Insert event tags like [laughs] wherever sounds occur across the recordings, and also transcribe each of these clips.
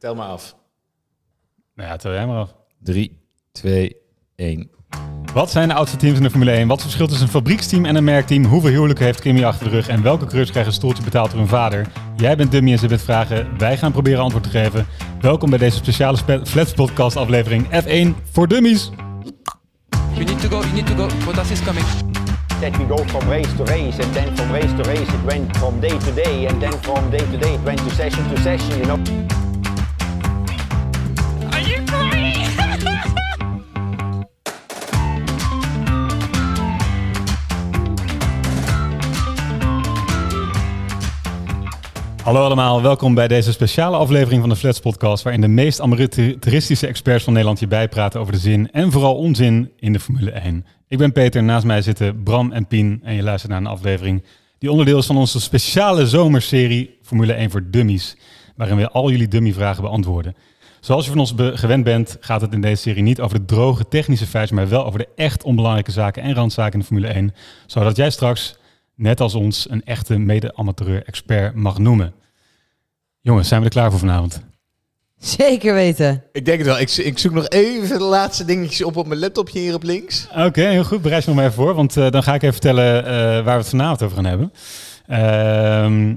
Tel maar af. Nou ja, tel jij maar af. 3, 2, 1. Wat zijn de oudste teams in de Formule 1? Wat verschilt tussen een fabrieksteam en een merkteam? Hoeveel huwelijken heeft Kimi achter de rug? En welke coureurs krijgen een stoeltje betaald door hun vader? Jij bent dummy en ze bent vragen. Wij gaan proberen antwoord te geven. Welkom bij deze speciale spe- Flats podcast aflevering F1 voor Dummies. You need to go, you need to go. Bottas is coming. that we go from race to race, and then from race to race it went from day to day, and then from day to day it went to session to session, you know. Hallo allemaal, welkom bij deze speciale aflevering van de Flats podcast... waarin de meest amateuristische experts van Nederland je bijpraten over de zin... en vooral onzin in de Formule 1. Ik ben Peter, naast mij zitten Bram en Pien... en je luistert naar een aflevering die onderdeel is van onze speciale zomerserie Formule 1 voor Dummies... waarin we al jullie dummy-vragen beantwoorden. Zoals je van ons gewend bent, gaat het in deze serie niet over de droge technische feiten... maar wel over de echt onbelangrijke zaken en randzaken in de Formule 1... zodat jij straks, net als ons, een echte mede-amateur-expert mag noemen... Jongens, zijn we er klaar voor vanavond? Zeker weten. Ik denk het wel. Ik, ik zoek nog even de laatste dingetjes op op mijn laptopje hier op links. Oké, heel goed. Bereid je nog maar even voor, want eh, dan ga ik even vertellen eh, waar we het vanavond over gaan hebben. Ehm,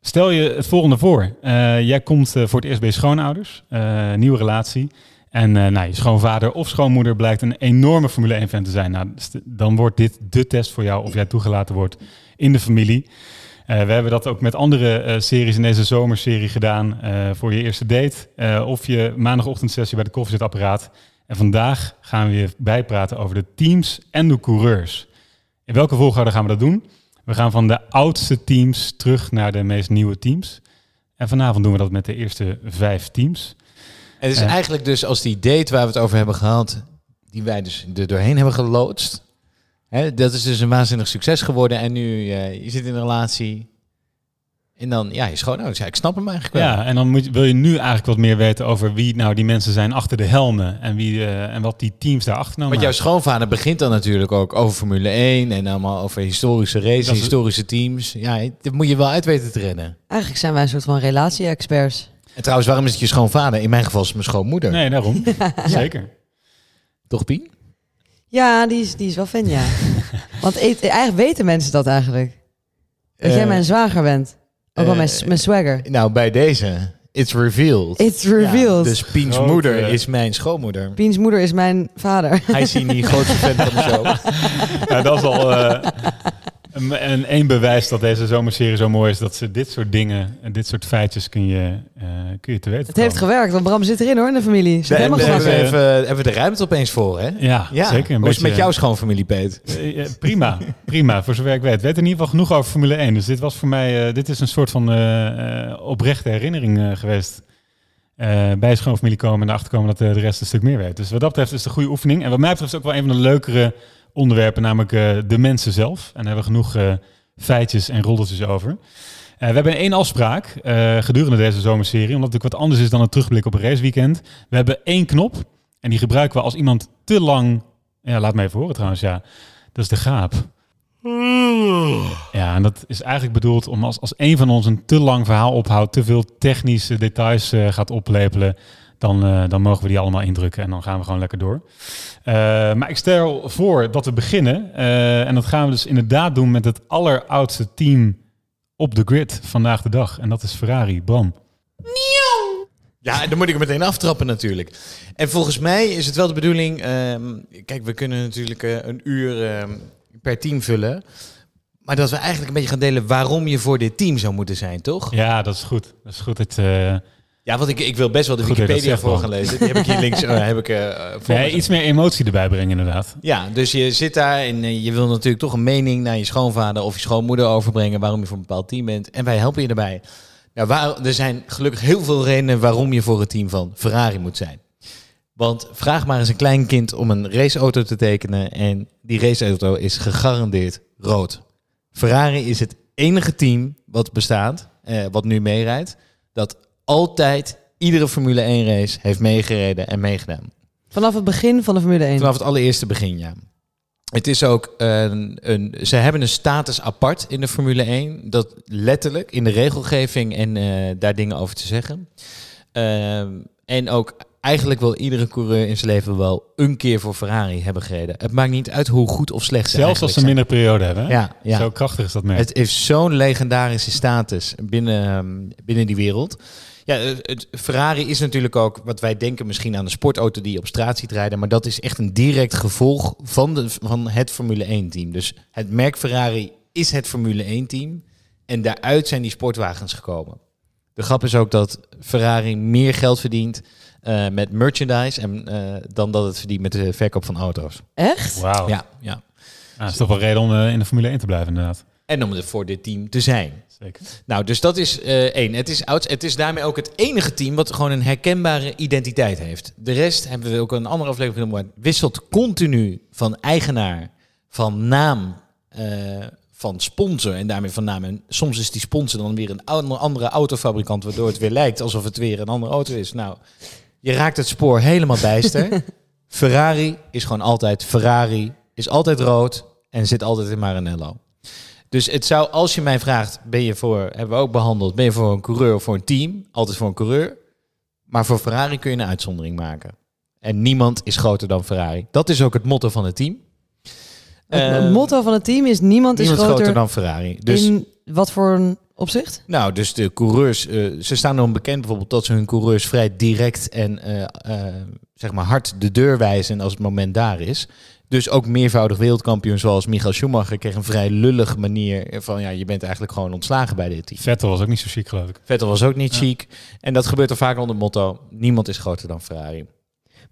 stel je het volgende voor. Eh, jij komt eh, voor het eerst bij je schoonouders, eh, nieuwe relatie. En eh, nou, je schoonvader of schoonmoeder blijkt een enorme Formule 1-fan te zijn. Nou, st- dan wordt dit de test voor jou of jij toegelaten wordt in de familie. Eh, we hebben dat ook met andere eh, series in deze zomerserie gedaan eh, voor je eerste date. of je maandagochtendsessie bij de koffiezetapparaat. En vandaag gaan we je bijpraten over de teams en de coureurs. In welke volgorde gaan we dat doen? We gaan van de oudste teams terug naar de meest nieuwe teams. En vanavond doen we dat met de eerste vijf teams. Het is eigenlijk dus als die date waar we het over hebben gehad, die wij dus er doorheen hebben geloodst. Hè, dat is dus een waanzinnig succes geworden. En nu, eh, je zit in een relatie. En dan, ja, je schoonouders. Ja, ik snap hem eigenlijk wel. Ja, en dan moet, wil je nu eigenlijk wat meer weten over wie nou die mensen zijn achter de helmen. En, wie, eh, en wat die teams daarachter nou Want jouw schoonvader begint dan natuurlijk ook over Formule 1 en allemaal over historische races, is- historische teams. Ja, dat moet je wel uit weten te rennen. Eigenlijk zijn wij een soort van relatie-experts. En trouwens, waarom is het je schoonvader? In mijn geval is het mijn schoonmoeder. Nee, daarom. [laughs] Zeker. Toch, Pien? Ja, die is, die is wel fan, ja. [laughs] Want e- eigenlijk weten mensen dat eigenlijk. Dat Eh, jij mijn zwager bent. Ook wel mijn, eh, mijn swagger. Nou, bij deze. It's revealed. It's revealed. Dus Piens Grote- moeder is mijn schoonmoeder. Piens moeder is mijn vader. Hij is hier niet grootste fan van de [laughs] show. Ja, dat is al eh, een één bewijs dat deze zomerserie zo mooi is. Dat ze dit soort dingen en dit soort feitjes kun je, eh, kun je te weten Het heeft gewerkt, want Bram zit erin hoor, in de familie. Zit helemaal hebben we, gewassen. even, hebben we de ruimte opeens voor, hè? Ja, Ja, zeker. Een Hoe is het met beetje- jouw schoonfamilie, Peet? Eh, eh, prima, prima. Voor zover ik weet. Ik weet in ieder geval genoeg over Formule 1. Dus dit was voor mij, eh, dit is een soort van eh, eh, oprechte herinnering eh, geweest. Eh, bij je schoonfamilie komen en erachter komen dat eh, de rest een stuk meer weet. Dus wat dat betreft is het een goede oefening. En wat mij betreft is het ook wel een van de leukere onderwerpen, namelijk eh, de mensen zelf. En daar hebben we genoeg eh, feitjes en roddeltjes over. Eh, we hebben één afspraak gedurende deze zomerserie, omdat het wat anders is dan een terugblik op een raceweekend. We hebben één knop en die gebruiken we als iemand te lang... Ja, laat me even horen trouwens, ja. Dat is de gaap. Ja, en dat is eigenlijk bedoeld om als, als een van ons een te lang verhaal ophoudt, te veel technische details gaat oplepelen, dan, eh, dan mogen we die allemaal indrukken en dan gaan we gewoon lekker door. Eh, maar ik stel voor dat we beginnen. eh, en dat gaan we dus inderdaad doen met het alleroudste team op de grid vandaag de dag. En dat is Ferrari. Bram. Ja, dan moet ik hem meteen aftrappen natuurlijk. En volgens mij is het wel de bedoeling... ehm, kijk, we kunnen natuurlijk eh, een uur ehm, per team vullen. Maar dat we eigenlijk een beetje gaan delen waarom je voor dit team zou moeten zijn, toch? Ja, dat is goed. Dat is goed. Het, eh, Ja, want ik, ik wil best wel de Goed Wikipedia voor gaan lezen. Die heb ik hier links eh, [laughs] heb ik, eh, voor nee, me. iets meer emotie erbij brengen inderdaad. Ja, dus je zit daar en eh, je wil natuurlijk toch een mening naar je schoonvader of je schoonmoeder overbrengen waarom je voor een bepaald team bent. En wij helpen je erbij. Nou, waar, er zijn gelukkig heel veel redenen waarom je voor het team van Ferrari moet zijn. Want vraag maar eens een klein kind om een raceauto te tekenen en die raceauto is gegarandeerd rood. Ferrari is het enige team wat bestaat, eh, wat nu meerijdt, dat altijd iedere Formule 1 race heeft meegereden en meegedaan. Vanaf het begin van de Formule 1. Vanaf het allereerste begin, ja. Het is ook een, een. Ze hebben een status apart in de Formule 1. Dat letterlijk in de regelgeving en eh, daar dingen over te zeggen. Ehm, en ook eigenlijk wil iedere coureur in zijn leven wel een keer voor Ferrari hebben gereden. Het maakt niet uit hoe goed of slecht ze Zelfs als ze een minder periode hebben. hè? zijn. Ja, ja. Zo krachtig is dat merk. Het heeft zo'n legendarische status binnen, ehm, binnen die wereld. Ja, het, het- Ferrari is natuurlijk ook wat wij denken misschien aan een sportauto die je op straat ziet rijden. Maar dat is echt een direct gevolg van, de, van het Formule 1 team. Dus het merk Ferrari is het Formule 1 team. En daaruit zijn die sportwagens gekomen. De grap is ook dat Ferrari meer geld verdient eh, met merchandise en, eh, dan dat het verdient met de verkoop van auto's. Echt? Wauw. Ja, ja. Ah, dat is toch wel reden om eh, in de Formule 1 te blijven inderdaad. En om er voor dit team te zijn. Zeker. Nou, dus dat is eh, één. Het is, ouds, het is daarmee ook het enige team wat gewoon een herkenbare identiteit heeft. De rest hebben we ook een andere aflevering genoemd, maar wisselt continu van eigenaar, van naam, eh, van sponsor en daarmee van naam. En soms is die sponsor dan weer een andere, andere autofabrikant, waardoor het weer lijkt alsof het weer een andere auto is. Nou, je raakt het spoor helemaal bijster. [laughs] Ferrari is gewoon altijd Ferrari, is altijd rood en zit altijd in Maranello. Dus het zou, als je mij vraagt, ben je voor, hebben we ook behandeld, ben je voor een coureur of voor een team? Altijd voor een coureur. Maar voor Ferrari kun je een uitzondering maken. En niemand is groter dan Ferrari. Dat is ook het motto van het team. Het Eh, motto van het team is niemand is groter, groter dan Ferrari. Dus, in wat voor een opzicht? nou, dus de coureurs, eh, ze staan erom bekend bijvoorbeeld dat ze hun coureurs vrij direct en eh, eh, zeg maar hard de deur wijzen als het moment daar is. Dus ook meervoudig wereldkampioen zoals Michael Schumacher kreeg een vrij lullige manier van ja, je bent eigenlijk gewoon ontslagen bij dit team. Vettel was ook niet zo chic, geloof ik. Vettel was ook niet chic. En dat gebeurt er vaak onder het motto: niemand is groter dan Ferrari.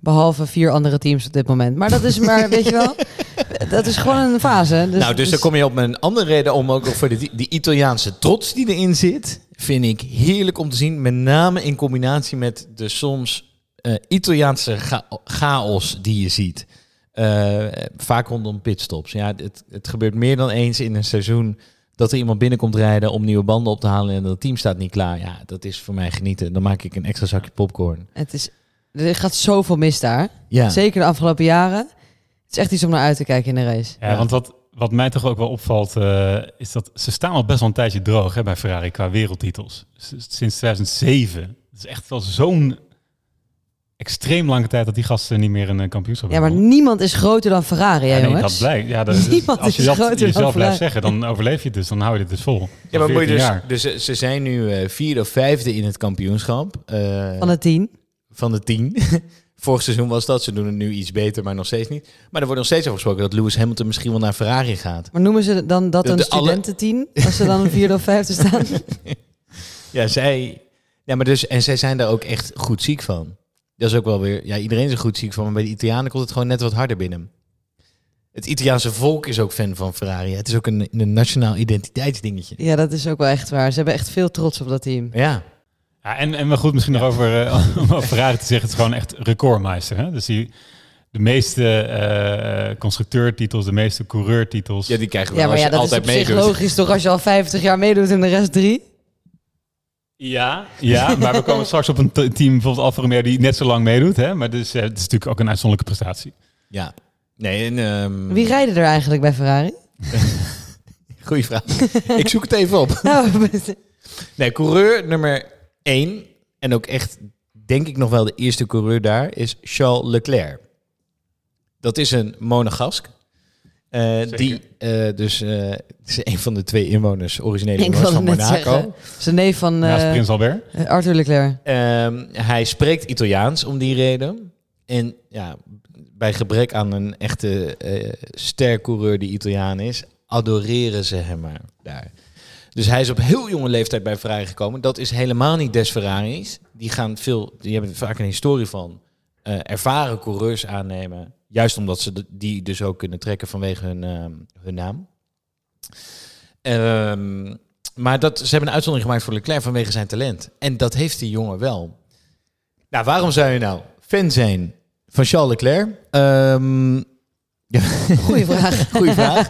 Behalve vier andere teams op dit moment. Maar dat is maar, weet je wel, dat is gewoon een fase. Dus, nou, dus dan kom je op een andere reden om ook voor de, die Italiaanse trots die erin zit. Vind ik heerlijk om te zien. Met name in combinatie met de soms eh, Italiaanse cha- chaos die je ziet. Eh, vaak rondom pitstops. Ja, het, het gebeurt meer dan eens in een seizoen dat er iemand binnenkomt rijden om nieuwe banden op te halen en het team staat niet klaar. Ja, dat is voor mij genieten. Dan maak ik een extra zakje popcorn. Het is, er gaat zoveel mis daar. Ja. Zeker de afgelopen jaren. Het is echt iets om naar uit te kijken in de race. Ja, Ja. want wat, wat mij toch ook wel opvalt, eh, is dat ze staan al best wel een tijdje droog hè, bij Ferrari qua wereldtitels. S- Sinds 2007. Het is echt wel zo'n extreem lange tijd dat die gasten niet meer een kampioenschap Ja, maar hebben. niemand is groter dan Ferrari, hè, Ja, nee, jongens? dat blijkt. Ja, dat, Niemand als je is dat groter dan jezelf blijft Ferrari. zeggen, dan overleef je het dus. Dan hou je dit dus vol. Ja, maar moet je 14 dus, dus eh, ze zijn nu eh, vierde of vijfde in het kampioenschap eh, Van het tien. van de tien. [laughs] Vorig seizoen was dat. Ze doen het nu iets beter, maar nog steeds niet. Maar er wordt nog steeds over gesproken dat Lewis Hamilton misschien wel naar Ferrari gaat. Maar noemen ze dan dat De- een de alle- studententien? Als ze dan een vierde of vijfde staan? [laughs] Ja, zij. Ja, maar dus en zij zijn daar ook echt goed ziek van. Dat is ook wel weer. Ja, iedereen is er goed ziek van, maar bij de Italianen komt het gewoon net wat harder binnen. Het Italiaanse volk is ook fan van Ferrari. Het is ook een, een nationaal identiteitsdingetje. Ja, dat is ook wel echt waar. Ze hebben echt veel trots op dat team. Ja, Ja, en, en wel goed misschien nog over, eh, [laughs] om over Ferrari te zeggen, het is gewoon echt recordmeister. Hè? Dus die, de meeste eh, constructeurtitels, de meeste coureurtitels. ja die krijgen we Ja, maar als ja, je dat is op zich meedoet. logisch toch als je al 50 jaar meedoet en de rest drie? Ja, ja, maar we komen straks op een team, bijvoorbeeld Alfa Romeo, die net zo lang meedoet. Hè? Maar dus, eh, het is natuurlijk ook een uitzonderlijke prestatie. Ja. Nee, en, ehm, Wie rijden er eigenlijk bij Ferrari? [laughs] Goeie vraag. Ik zoek het even op. [laughs] Nou, Nee, coureur nummer 1 en ook echt, denk ik nog wel de eerste coureur daar, is Charles Leclerc. Dat is een monegask. Eh, die eh, dus eh, is een van de twee inwoners, originele [laughs] inwoners van Monaco. Zijn neef van Naast eh, Prins Albert. Arthur Leclerc. Ehm, hij spreekt Italiaans om die reden. En ja, bij gebrek aan een echte eh stercoureur die Italiaan is, adoreren ze hem maar daar. Dus hij is op heel jonge leeftijd bij Ferrari gekomen. Dat is helemaal niet des Ferraris. Die gaan veel, die hebben vaak een historie van eh, ervaren coureurs aannemen. Juist omdat ze die dus ook kunnen trekken vanwege hun, ehm, hun naam. Ehm, maar dat, ze hebben een uitzondering gemaakt voor Leclerc vanwege zijn talent. En dat heeft die jongen wel. Nou, waarom zou je nou fan zijn van Charles Leclerc? Ja, [laughs] Goeie vraag. [laughs] Goeie vraag.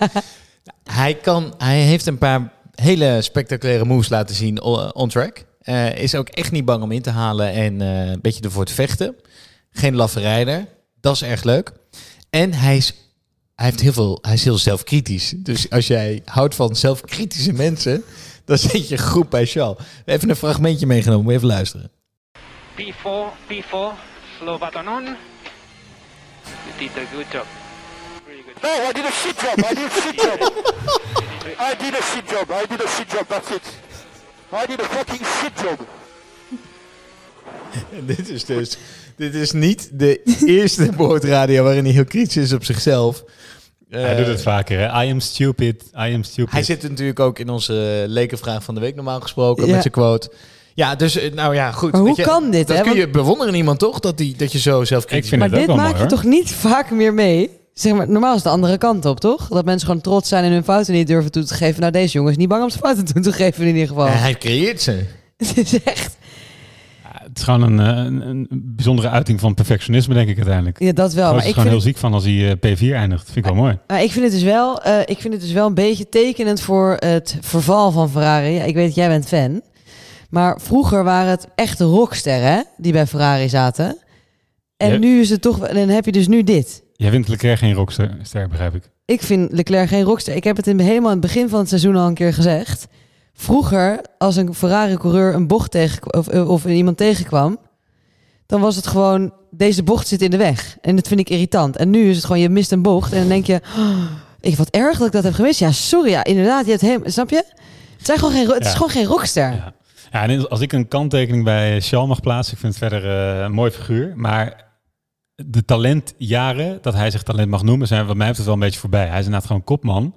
hij, kan, hij heeft een paar hele spectaculaire moves laten zien on track. Eh, is ook echt niet bang om in te halen en eh, een beetje ervoor te vechten. Geen laffe rijder. Dat is erg leuk. En hij is, hij heeft heel veel, hij is heel zelfkritisch. Dus als jij houdt van zelfkritische mensen, dan zit je goed bij Charles. Even een fragmentje meegenomen, moet je even luisteren. P4, P4, slow button on. You did a good job. Really good. No, I did a shit job. I did a shit job. [laughs] I did a shit job. I did a shit job. That's it. I did a fucking shit job. [laughs] dit is dus... Dit is niet de [laughs] eerste boordradio waarin hij heel kritisch is op zichzelf. Hij Eh, doet het vaker, hè? I am stupid, I am stupid. Hij zit natuurlijk ook in onze lekenvraag van de week normaal gesproken Ja. met zijn quote. Ja, dus eh, nou ja, goed. Maar hoe weet je, kan dit, Dat hè? kun je bewonderen in iemand toch? Dat, die, dat je zo zelf Ik vind Maar dit maak mooi, je hoor. toch niet vaak meer mee? Zeg maar, normaal is het de andere kant op, toch? Dat mensen gewoon trots zijn en hun fouten niet durven toe te geven. Nou, deze jongen is niet bang om zijn fouten toe te geven in ieder geval. hij creëert ze. [laughs] Het is echt... Is gewoon een, eh, een, een bijzondere uiting van perfectionisme, denk ik uiteindelijk. Ja, dat wel. Maar is ik, gewoon heel het, ziek van als hij eh, P4 eindigt. Vind ik wel mooi. maar ik vind het dus wel, eh, ik vind het dus wel een beetje tekenend voor het verval van Ferrari. Ja, ik weet dat jij bent fan. Maar vroeger waren het echte rocksterren die bij Ferrari zaten. En Ja. nu is het toch... En dan heb je dus nu dit. Jij vindt Leclerc geen rockster, ster, begrijp ik. Ik vind Leclerc geen rockster. Ik heb het in, helemaal aan het begin van het seizoen al een keer gezegd. Vroeger, als een Ferrari-coureur een bocht tegen of, of iemand tegenkwam, dan was het gewoon deze bocht zit in de weg. En dat vind ik irritant. En nu is het gewoon je mist een bocht en dan denk je, oh, ik wat erg dat ik dat heb gemist. Ja, sorry, ja, inderdaad, je hebt hem, snap je? Het, zijn gewoon geen, het is Ja. gewoon geen rockster. Ja. Ja, en als ik een kanttekening bij Shell mag plaatsen, ik vind het verder eh, een mooi figuur. Maar de talentjaren, dat hij zich talent mag noemen, zijn wat mij betreft wel een beetje voorbij. Hij is inderdaad gewoon kopman.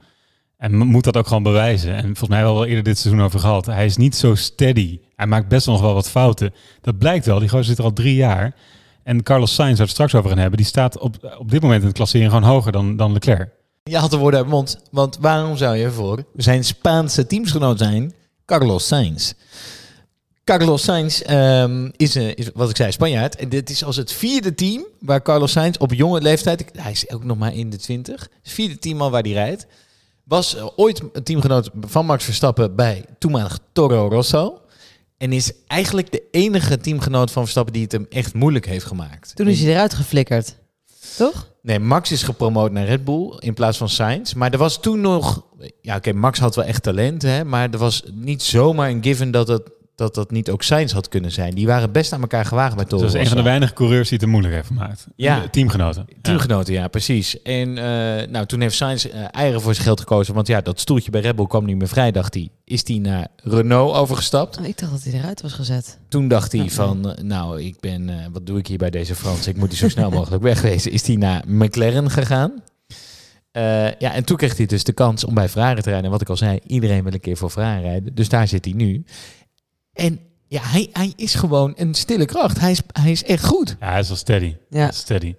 En mo- moet dat ook gewoon bewijzen. En volgens mij hebben we al eerder dit seizoen over gehad. Hij is niet zo steady. Hij maakt best nog wel wat fouten. Dat blijkt wel. Die gozer zit er al drie jaar. En Carlos Sainz, waar we het straks over gaan hebben, die staat op, op dit moment in de klassering gewoon hoger dan, dan Leclerc. Je had de woorden uit mond. Want waarom zou je voor zijn Spaanse teamsgenoot zijn? Carlos Sainz. Carlos Sainz ehm, is, een, is, wat ik zei, Spanjaard. En dit is als het vierde team waar Carlos Sainz op jonge leeftijd... Hij is ook nog maar in de twintig. Het vierde team al waar hij rijdt. Was eh, ooit een teamgenoot van Max Verstappen bij toenmalig Toro Rosso. En is eigenlijk de enige teamgenoot van Verstappen die het hem echt moeilijk heeft gemaakt. Toen is hij eruit geflikkerd. Toch? Nee, Max is gepromoot naar Red Bull in plaats van Sainz. Maar er was toen nog... Ja, oké, Max had wel echt talent, hè. Maar er was niet zomaar een given dat het, dat, dat niet ook Sainz had kunnen zijn. Die waren best aan elkaar gewaagd bij Toro dat is een van de weinige coureurs die het moeilijk heeft gemaakt. Ja. De Teamgenoten. Ja. Teamgenoten, ja, precies. En eh, nou, toen heeft Sainz eh, eieren voor zijn geld gekozen. Want ja, dat stoeltje bij Red Bull kwam niet meer vrij, dacht hij. Is hij naar Renault overgestapt. Oh, ik dacht dat hij eruit was gezet. Toen dacht hij van, eh, nou, ik ben, eh, wat doe ik hier bij deze Frans? Ik moet hier zo snel [laughs] mogelijk wegwezen. Is hij naar McLaren gegaan? Eh, ja, en toen kreeg hij dus de kans om bij Ferrari te rijden. En wat ik al zei, iedereen wil een keer voor Ferrari rijden. Dus daar zit hij nu. En ja, hij, hij is gewoon een stille kracht. Hij is, hij is echt goed. Ja, hij is wel steady. Ja. Steady.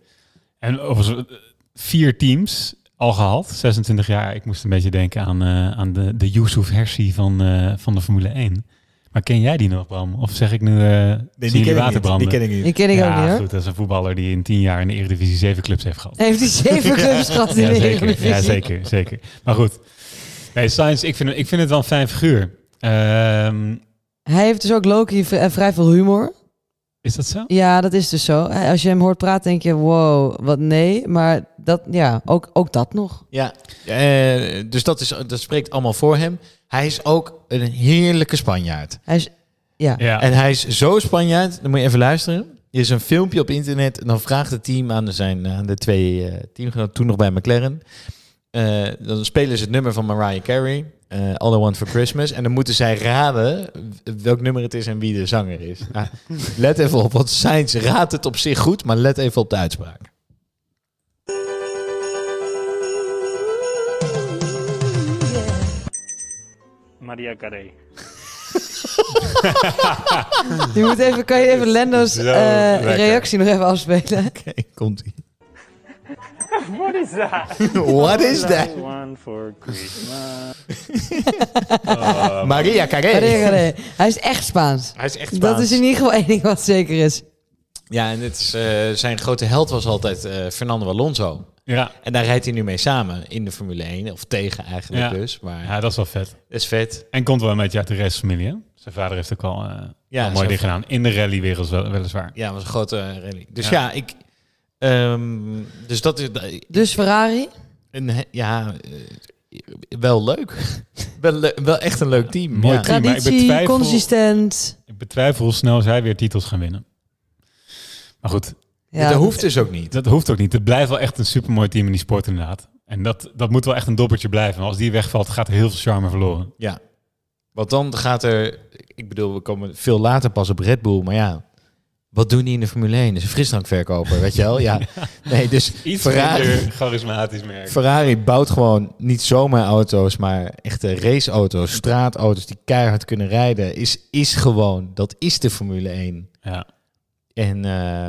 En overigens, eh, vier teams al gehad, 26 jaar. Ik moest een beetje denken aan, eh, aan de, de Yusuf Hersi van, eh, van de Formule 1. Maar ken jij die nog, Bram? Of zeg ik nu eh nee, die waterbranden? Die ken ik niet. Die ken ik ook ja, niet hoor. goed. Dat is een voetballer die in tien jaar in de Eredivisie zeven clubs heeft gehad. Heeft hij zeven [laughs] clubs gehad in Ja, de zeker. Eredivisie? Ja, zeker, zeker. Maar goed. Nee, Sainz, ik vind, ik vind het wel een fijn figuur. Ehm, Hij heeft dus ook Loki v- vrij veel humor. is dat zo? Ja, dat is dus zo. Als je hem hoort praten, denk je, wow, wat nee. Maar dat, ja, ook, ook dat nog. Ja, eh, dus dat, is, dat spreekt allemaal voor hem. Hij is ook een heerlijke Spanjaard. Hij is, ja. Ja. En hij is zo Spanjaard, dan moet je even luisteren. Er is een filmpje op internet en dan vraagt het team aan de, zijn, aan de twee eh teamgenoten, toen nog bij McLaren. Eh, dan spelen ze het nummer van Mariah Carey, eh, All I Want For Christmas. En dan moeten zij raden welk nummer het is en wie de zanger is. [laughs] Nou, let even op, want Sainz raadt het op zich goed, maar let even op de uitspraak. Maria Carey. [laughs] Je moet even, kan je even Lendo's eh, reactie nog even afspelen? [laughs] Oké, komt-ie. [laughs] What is that? [laughs] What is that? One for Christmas. [laughs] Maria. Nee, nee, nee. Hij is echt Spaans. Hij is echt Dat is in ieder geval één ding wat zeker is. Ja, en het is, eh, zijn grote held was altijd eh, Fernando Alonso. Ja. En daar rijdt hij nu mee samen in de Formule 1. Of tegen eigenlijk Ja. dus. Maar ja, dat is wel vet. dat is vet. En komt wel een beetje uit de restfamilie, hè? Zijn vader heeft ook al, eh, Ja, al mooi dingen gedaan. In de rallywereld wel, weliswaar. Ja, was een grote eh, rally. Dus Ja. ja, ik... ehm, dus dat is... Dus Ferrari, Een, ja, eh, wel leuk. wel, wel echt een leuk team. Mooi ja. team. maar ik traditie, betwijfel- consistent. Ik betwijfel hoe snel zij weer titels gaan winnen. Maar goed, Ja, dat hoeft dus ook niet. dat hoeft ook niet. Het blijft wel echt een supermooi team in die sport inderdaad. En dat, dat moet wel echt een dobbertje blijven. Maar als die wegvalt, gaat er heel veel charme verloren. Ja. Want dan gaat er... Ik bedoel, we komen veel later pas op Red Bull. Maar ja, wat doen die in de Formule 1? Dat is een frisdrankverkoper, weet je wel? Ja. [laughs] Nee, dus Iets Ferrari, charismatisch merk. Ferrari bouwt gewoon niet zomaar auto's, maar echte raceauto's, straatauto's die keihard kunnen rijden. Is, is gewoon, dat is de Formule 1. Ja. En, eh,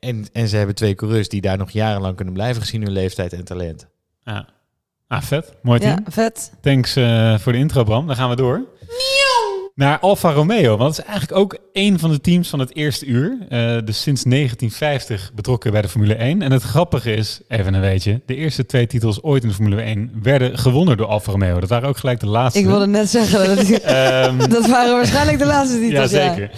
en, en ze hebben twee coureurs die daar nog jarenlang kunnen blijven gezien hun leeftijd en talent. ja. Ah, vet. Mooi team. Ja, vet. Thanks eh, voor de intro, Bram. Dan gaan we door. Naar Alfa Romeo, want het is eigenlijk ook een van de teams van het eerste uur. Eh, dus sinds 1950 betrokken bij de Formule 1. En het grappige is, even een weetje, de eerste twee titels ooit in de Formule 1 werden gewonnen door Alfa Romeo. Dat waren ook gelijk de laatste. Ik wilde net zeggen, dat, Ehm, [laughs] dat waren waarschijnlijk de laatste titels. Ja, zeker.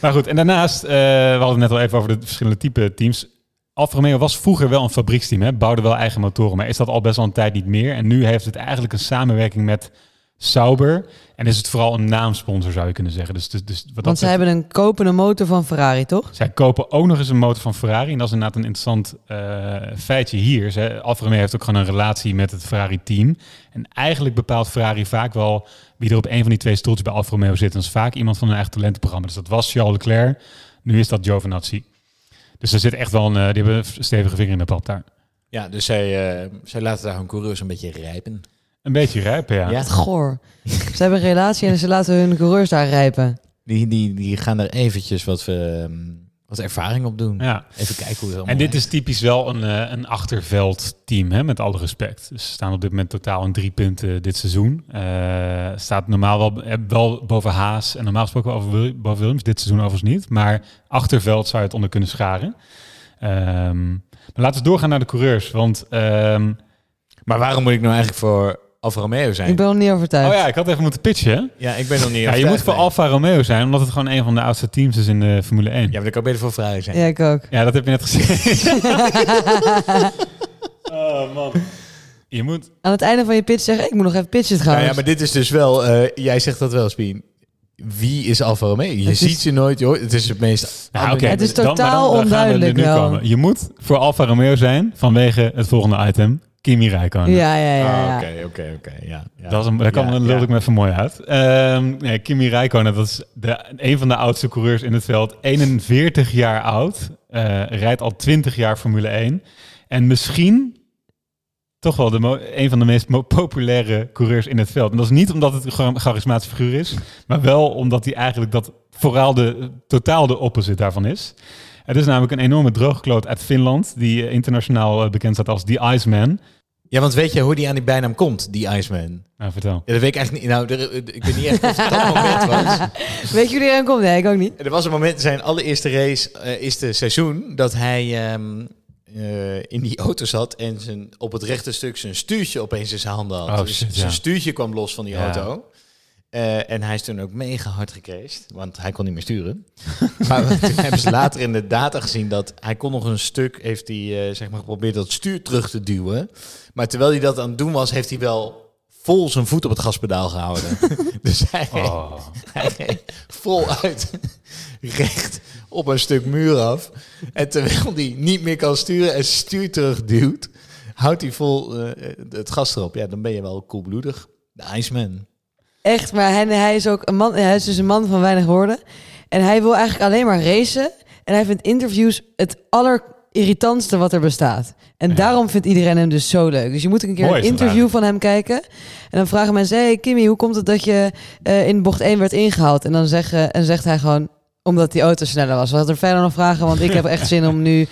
Maar goed, en daarnaast, eh, we hadden het net al even over de verschillende type teams. Alfa Romeo was vroeger wel een fabrieksteam, hè? bouwde wel eigen motoren, maar is dat al best wel een tijd niet meer. En nu heeft het eigenlijk een samenwerking met Sauber. En is het vooral een naamsponsor, zou je kunnen zeggen. Dus, dus, dus wat dat Want ze hebben een kopende motor van Ferrari, toch? zij kopen ook nog eens een motor van Ferrari. En dat is inderdaad een interessant eh, feitje hier. Ze, Alfa Romeo heeft ook gewoon een relatie met het Ferrari-team. En eigenlijk bepaalt Ferrari vaak wel wie er op een van die twee stoeltjes bij Alfa Romeo zit. En dat is vaak iemand van hun eigen talentenprogramma. Dus dat was Charles Leclerc. Nu is dat Giovinazzi. Dus er zit echt wel een, eh, die hebben een stevige vinger in de pap daar. Ja, dus zij, eh, zij laten daar hun coureurs een beetje rijpen. Een beetje rijpen, ja. Ja. Wat goor. Ze hebben een relatie en ze laten hun coureurs daar rijpen. Die, die, die gaan er eventjes wat, ehm, wat ervaring op doen. Ja. Even kijken hoe het allemaal En dit is typisch wel een, eh, een achterveldteam, hè, met alle respect. Dus ze staan op dit moment totaal in drie punten dit seizoen. Eh, staat normaal wel, eh, wel boven Haas en normaal gesproken wel over boven Williams. Dit seizoen overigens niet. Maar achterveld zou je het onder kunnen scharen. Ehm, maar laten we doorgaan naar de coureurs. Want, ehm, Maar waarom moet ik nou eigenlijk voor Alfa Romeo zijn? Ik ben nog niet overtuigd. oh ja, ik had even moeten pitchen. hè? Ja, ik ben nog niet Ja, je moet voor Alfa Romeo zijn, omdat het gewoon een van de oudste teams is in de Formule 1. Ja, maar dan kan ik beter voor Ferrari zijn. Ja, ik ook. Ja, dat heb je net gezien. [laughs] oh man. Je moet Aan het einde van je pitch zeggen, ik moet nog even pitchen Nou trouwens. ja, maar dit is dus wel... eh, jij zegt dat wel, Spien. Wie is Alfa Romeo? Je Het ziet is- ze nooit. Je hoort, het is het meest... Nou, oké. Het is dan- totaal gaan we onduidelijk er nu wel. Je moet voor Alfa Romeo zijn vanwege het volgende item. Kimi Räikkönen. Ja, ja, ja. Ah. Oké, oké, oké. Ja. Dat is een, daar kan, Ja, lul ik me even mooi uit. Ehm, nee, Kimi Räikkönen, dat is de, een van de oudste coureurs in het veld. 41 jaar oud. eh, rijdt al 20 jaar Formule 1. En misschien toch wel de een van de meest populaire coureurs in het veld. En dat is niet omdat het een char- charismatische figuur is, maar wel omdat hij eigenlijk dat vooral de totaal de opposite daarvan is. Het is namelijk een enorme droogkloot uit Finland, die eh, internationaal eh, bekend staat als The Iceman. Ja, want weet je hoe die aan die bijnaam komt, die Iceman? Nou, vertel. Ja, dat weet ik eigenlijk niet. Nou, er- ik weet niet echt of het dat moment was. [laughs] Weet je hoe die erin komt? Nee, ik ook niet. Er was een moment, zijn allereerste race, eh is de seizoen, dat hij ehm, eh, in die auto zat en zijn, op het rechte stuk zijn stuurtje opeens in zijn handen had. Oh, dus zijn ja. stuurtje kwam los van die Ja. auto. Eh, en hij is toen ook mega hard gecrashed, want hij kon niet meer sturen. [laughs] maar toen hebben ze later in de data gezien dat hij kon nog een stuk, heeft hij eh, zeg maar geprobeerd dat stuur terug te duwen. Maar terwijl hij dat aan het doen was, heeft hij wel vol zijn voet op het gaspedaal gehouden. [laughs] dus hij, Oh. hij ging voluit [laughs] recht op een stuk muur af. En terwijl hij niet meer kan sturen en stuur terugduwt, houdt hij vol eh, het gas erop. Ja, dan ben je wel koelbloedig. De Iceman. Echt, maar hij, hij is ook een man, hij is dus een man van weinig woorden. En hij wil eigenlijk alleen maar racen. En hij vindt interviews het allerirritantste wat er bestaat. En Ja. daarom vindt iedereen hem dus zo leuk. Dus je moet een keer Mooi een interview van hem kijken. En dan vragen mensen, hey Kimmy, hoe komt het dat je eh, in bocht 1 werd ingehaald? En dan zeggen, en zegt hij gewoon, omdat die auto sneller was. Wat er verder nog vragen, want ik heb echt zin om nu...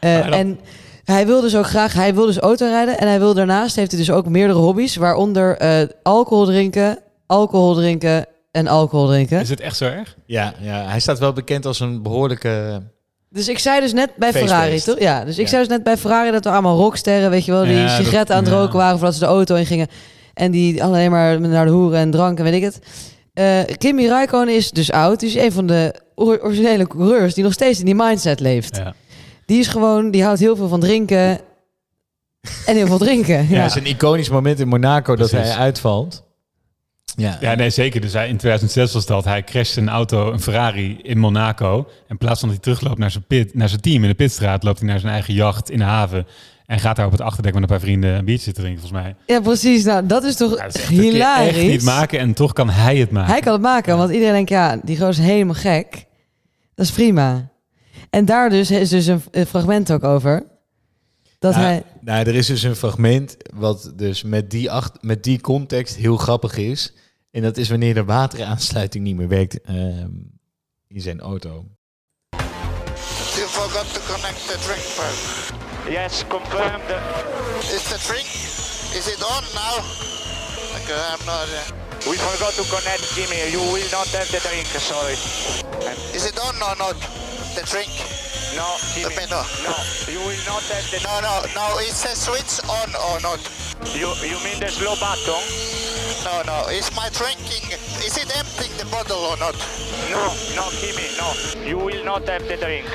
eh, dan- en hij wil dus ook graag, hij wil dus autorijden. En hij wil daarnaast, heeft hij dus ook meerdere hobby's. Waaronder eh, alcohol drinken, alcohol drinken en alcohol drinken. Is het echt zo erg? Ja, ja, hij staat wel bekend als een behoorlijke... Dus ik zei dus net bij. Ferrari, toch? Ja, dus ik Ja. zei dus net bij Ferrari dat er allemaal rocksterren, weet je wel, die Ja, dat- sigaretten aan het ja. roken waren voordat ze de auto in gingen. En die alleen maar naar de hoeren en drank en weet ik het. Eh, Kimi Räikkönen is dus oud. Die is een van de or- originele coureurs die nog steeds in die mindset leeft. Ja. Die is gewoon, die houdt heel veel van drinken en heel veel drinken. Ja, Ja. het is een iconisch moment in Monaco dat Precies. hij uitvalt. Ja, Ja, nee, zeker. Dus hij, in 2006 was dat. Hij crashte een auto, een Ferrari, in Monaco. En in plaats van dat hij terugloopt naar zijn, pit, naar zijn team in de pitstraat... loopt hij naar zijn eigen jacht in de haven... en gaat daar op het achterdek met een paar vrienden een biertje drinken, volgens mij. Ja, precies. Nou, dat is toch Ja, dat is echt- dat kun je hilarisch. echt niet maken en toch kan hij het maken. Hij kan het maken, want iedereen denkt, ja, die gozer is helemaal gek. Dat is prima. En daar dus is dus een, een fragment ook over. Dat Ja, hij... Nou, er is dus een fragment wat dus met die, acht, met die context heel grappig is. En dat is wanneer de wateraansluiting niet meer werkt ehm, in zijn auto. You forgot to connect the drink pipe. Yes, confirm the... Is the drink? Is it on now? Okay, I'm not. Uh, We forgot to connect, Jimmy. You will not have the drink, sorry. is it on or not? The drink? No, Jimmy. No, you will not have the... No, no, no. Is the switch on or not? You, you mean the slow button? No, no. Is my drinking? Is it emptying the bottle or not? No, no, Jimmy, no. You will not have the drink. [laughs]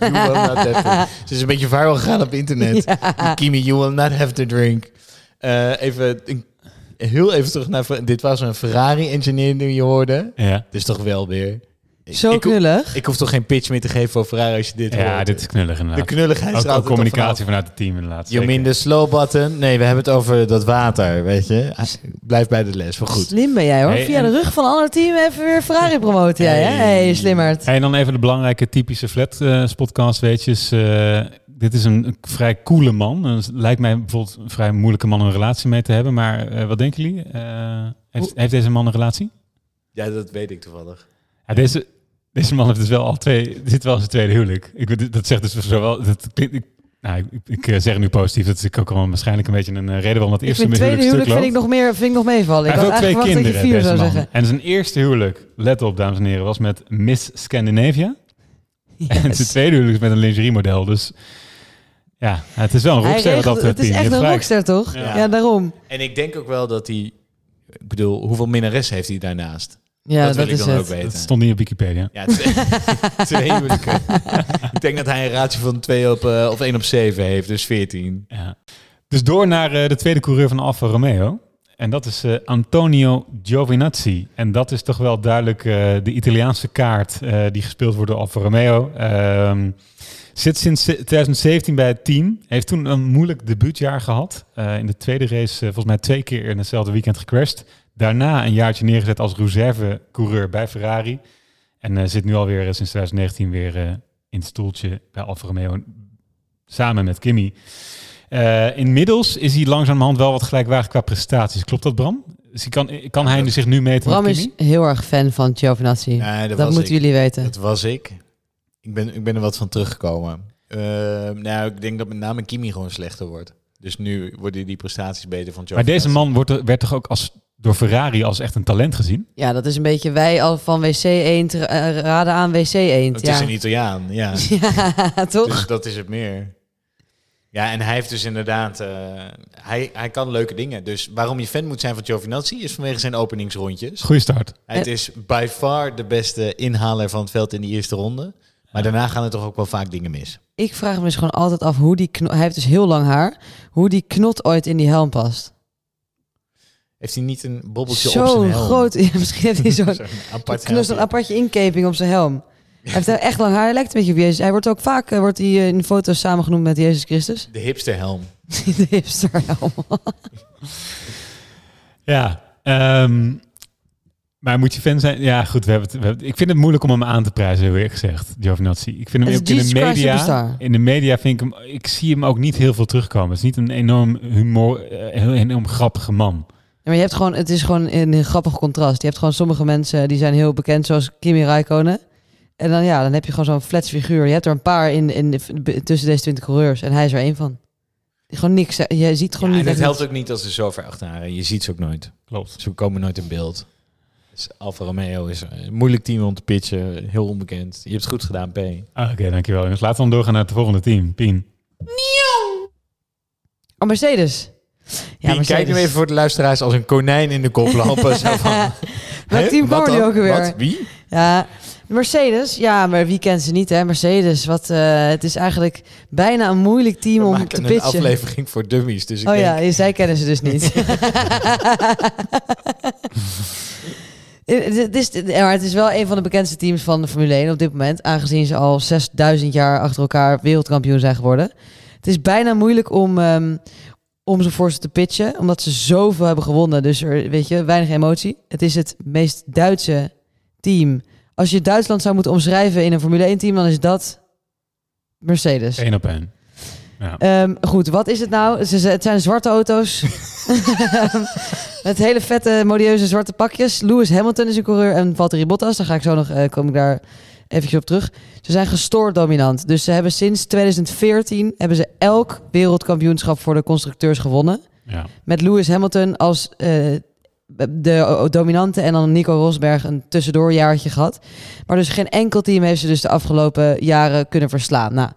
You will not have to- Ze is een beetje viral gegaan op internet. [laughs] Kimi, you will not have to drink. Eh, even, een- heel even terug naar... Dit was een Ferrari-engineer die je hoorde. Ja, Dat is toch wel weer... Zo ik, knullig. ik hoef toch geen pitch meer te geven voor Ferrari als je dit ja hoort. dit is knullig De inderdaad. knulligheid Ook, straalt ook communicatie vanuit het team inderdaad. Mean the slow button? Nee, we hebben het over dat water, weet je. Blijf bij de les, maar goed. Slim ben jij hoor. Hey, Via de rug van een ander team even weer Ferrari promoten jij, hè? Hey. hey, slimmerd. En dan even de belangrijke typische Flat uh, podcast weetjes. Eh, dit is een, een vrij coole man. Het lijkt mij bijvoorbeeld een vrij moeilijke man om een relatie mee te hebben. Maar eh, wat denken jullie? Eh, heeft, heeft deze man een relatie? Ja, dat weet ik toevallig. Ja, deze, deze man heeft dus wel al twee, zit wel zijn tweede huwelijk. Ik, dat zegt dus zowel, dat klinkt, ik, nou, ik, ik eh, zeg nu positief, dat is ook al waarschijnlijk een beetje een eh, reden waarom dat eerste vind tweede huwelijk vind ik nog, meer, vind ik nog meevallen. Ik Hij heeft had ook twee kinderen, vier deze zou man. zeggen. En zijn eerste huwelijk, let op dames en heren, was met Miss Scandinavia. En zijn tweede huwelijk is met een lingeriemodel. Dus ja, het is wel een rockster wat dat het is echt een rockster, toch? Ja. Ja, daarom. En ik denk ook wel dat hij... Ik bedoel, hoeveel minnaressen heeft hij daarnaast? Ja, dat dat, wil ik is dan het. ook weten. Dat stond niet op Wikipedia. Ja, twee, twee huwelijken. ik denk dat hij een ratio van 2 op, eh, of 1 op 7 heeft, dus 14. Ja. Dus door naar eh, de tweede coureur van Alfa Romeo. En dat is eh, Antonio Giovinazzi. En dat is toch wel duidelijk eh, de Italiaanse kaart eh, die gespeeld wordt door Alfa Romeo. Ehm, zit sinds 2017 bij het team. Heeft toen een moeilijk debuutjaar gehad. Eh, in de tweede race volgens mij twee keer in hetzelfde weekend gecrashed. Daarna een jaartje neergezet als reservecoureur bij Ferrari. En eh, zit nu alweer eh, sinds 2019 weer eh, in het stoeltje bij Alfa Romeo. Samen met Kimi. Eh, inmiddels is hij langzamerhand wel wat gelijkwaardig qua prestaties. Klopt dat, Bram? Dus hij kan, kan hij zich nu meten Bram met is heel erg fan van Giovinazzi. Nee, dat, moeten ik. jullie weten. Dat was ik. Ik ben, ik ben er wat van teruggekomen. Eh, nou, ik denk dat met name Kimi gewoon slechter wordt. Dus nu worden die prestaties beter van Joe. Maar deze man wordt, er- werd toch ook als, door Ferrari als echt een talent gezien? Ja, dat is een beetje wij al van WC 1 te ra- eh, raden aan WC 1. Het Ja. is een Italiaan, ja. [laughs] ja, toch? Dus dat is het meer. Ja, en hij heeft dus inderdaad... eh, hij, hij kan leuke dingen. Dus waarom je fan moet zijn van Giovinazzi... is vanwege zijn openingsrondjes. Goeie start. Het is by far de beste inhaler van het veld in die eerste ronde. Maar daarna gaan er toch ook wel vaak dingen mis. Ik vraag me dus gewoon altijd af hoe die knot... Hij heeft dus heel lang haar. Hoe die knot ooit in die helm past. Heeft hij niet een bobbeltje op zijn Zo'n helm? groot... [laughs] Ja, misschien heeft hij zo'n Zo'n apart knus, een apartje inkeping op zijn helm. [laughs] Hij heeft echt lang haar. Hij lijkt een beetje op Jezus. Hij wordt ook vaak eh, wordt hij, eh, in foto's samengenoemd met Jezus Christus. De hipster helm. [laughs] de hipsterhelm. Ja. ehm, maar moet je fan zijn? Ja, goed. We hebben het, we hebben, ik vind het moeilijk om hem aan te prijzen, heel eerlijk gezegd, Giovinazzi. Ik vind hem ook in de media... In de media vind ik hem... Ik zie hem ook niet heel veel terugkomen. Het is niet een enorm humor... eh, heel enorm grappige man. Ja, maar je hebt gewoon, het is gewoon een, een grappig contrast. Je hebt gewoon sommige mensen die zijn heel bekend, zoals Kimi Räikkönen. En dan, ja, dan heb je gewoon zo'n flats figuur. Je hebt er een paar in, in, de- tussen deze 20 coureurs. En hij is er één van. Die Gewoon niks. Je ziet gewoon Ja, en niet het helpt ook niet als ze zo ver achterhalen. Je ziet ze ook nooit. Klopt. Ze komen nooit in beeld. Dus Alfa Romeo is een moeilijk team om te pitchen. Heel onbekend. Je hebt het goed gedaan, P. Ah, Oké, dankjewel. jongens. Laten we dan doorgaan naar het volgende team. Pien. Oh, Mercedes. Ja, Pien, kijk nu even voor de luisteraars als een konijn in de kop lopen. [laughs] Zo van, Welk team dan? ook alweer? Wat? Wie? Ja, Mercedes. Ja, maar wie kent ze niet, hè? Mercedes. Wat, eh, het is eigenlijk bijna een moeilijk team We om te maken een pitchen. aflevering voor dummies. Dus ik Oh denk, ja, zij kennen ze dus [laughs] niet. [laughs] het, is, ja, maar het is wel een van de bekendste teams van de Formule 1 op dit moment. Aangezien ze al 6000 jaar achter elkaar wereldkampioen zijn geworden. Het is bijna moeilijk om, ehm, om ze voor ze te pitchen. Omdat ze zoveel hebben gewonnen. Dus er, weet je, weinig emotie. Het is het meest Duitse team. Als je Duitsland zou moeten omschrijven in een Formule 1 team, dan is dat Mercedes. Eén op één. Ja. Ehm, goed, wat is het nou? Het zijn zwarte auto's. [laughs] Met hele vette, modieuze zwarte pakjes. Lewis Hamilton is een coureur en Valtteri Bottas. Daar ga ik zo nog, eh, kom ik daar eventjes op terug. Ze zijn gestoord dominant. Dus ze hebben sinds 2014 hebben ze elk wereldkampioenschap voor de constructeurs gewonnen. Ja. Met Lewis Hamilton als eh, de dominante en dan Nico Rosberg een tussendoorjaartje gehad. Maar dus geen enkel team heeft ze dus de afgelopen jaren kunnen verslaan. Nou,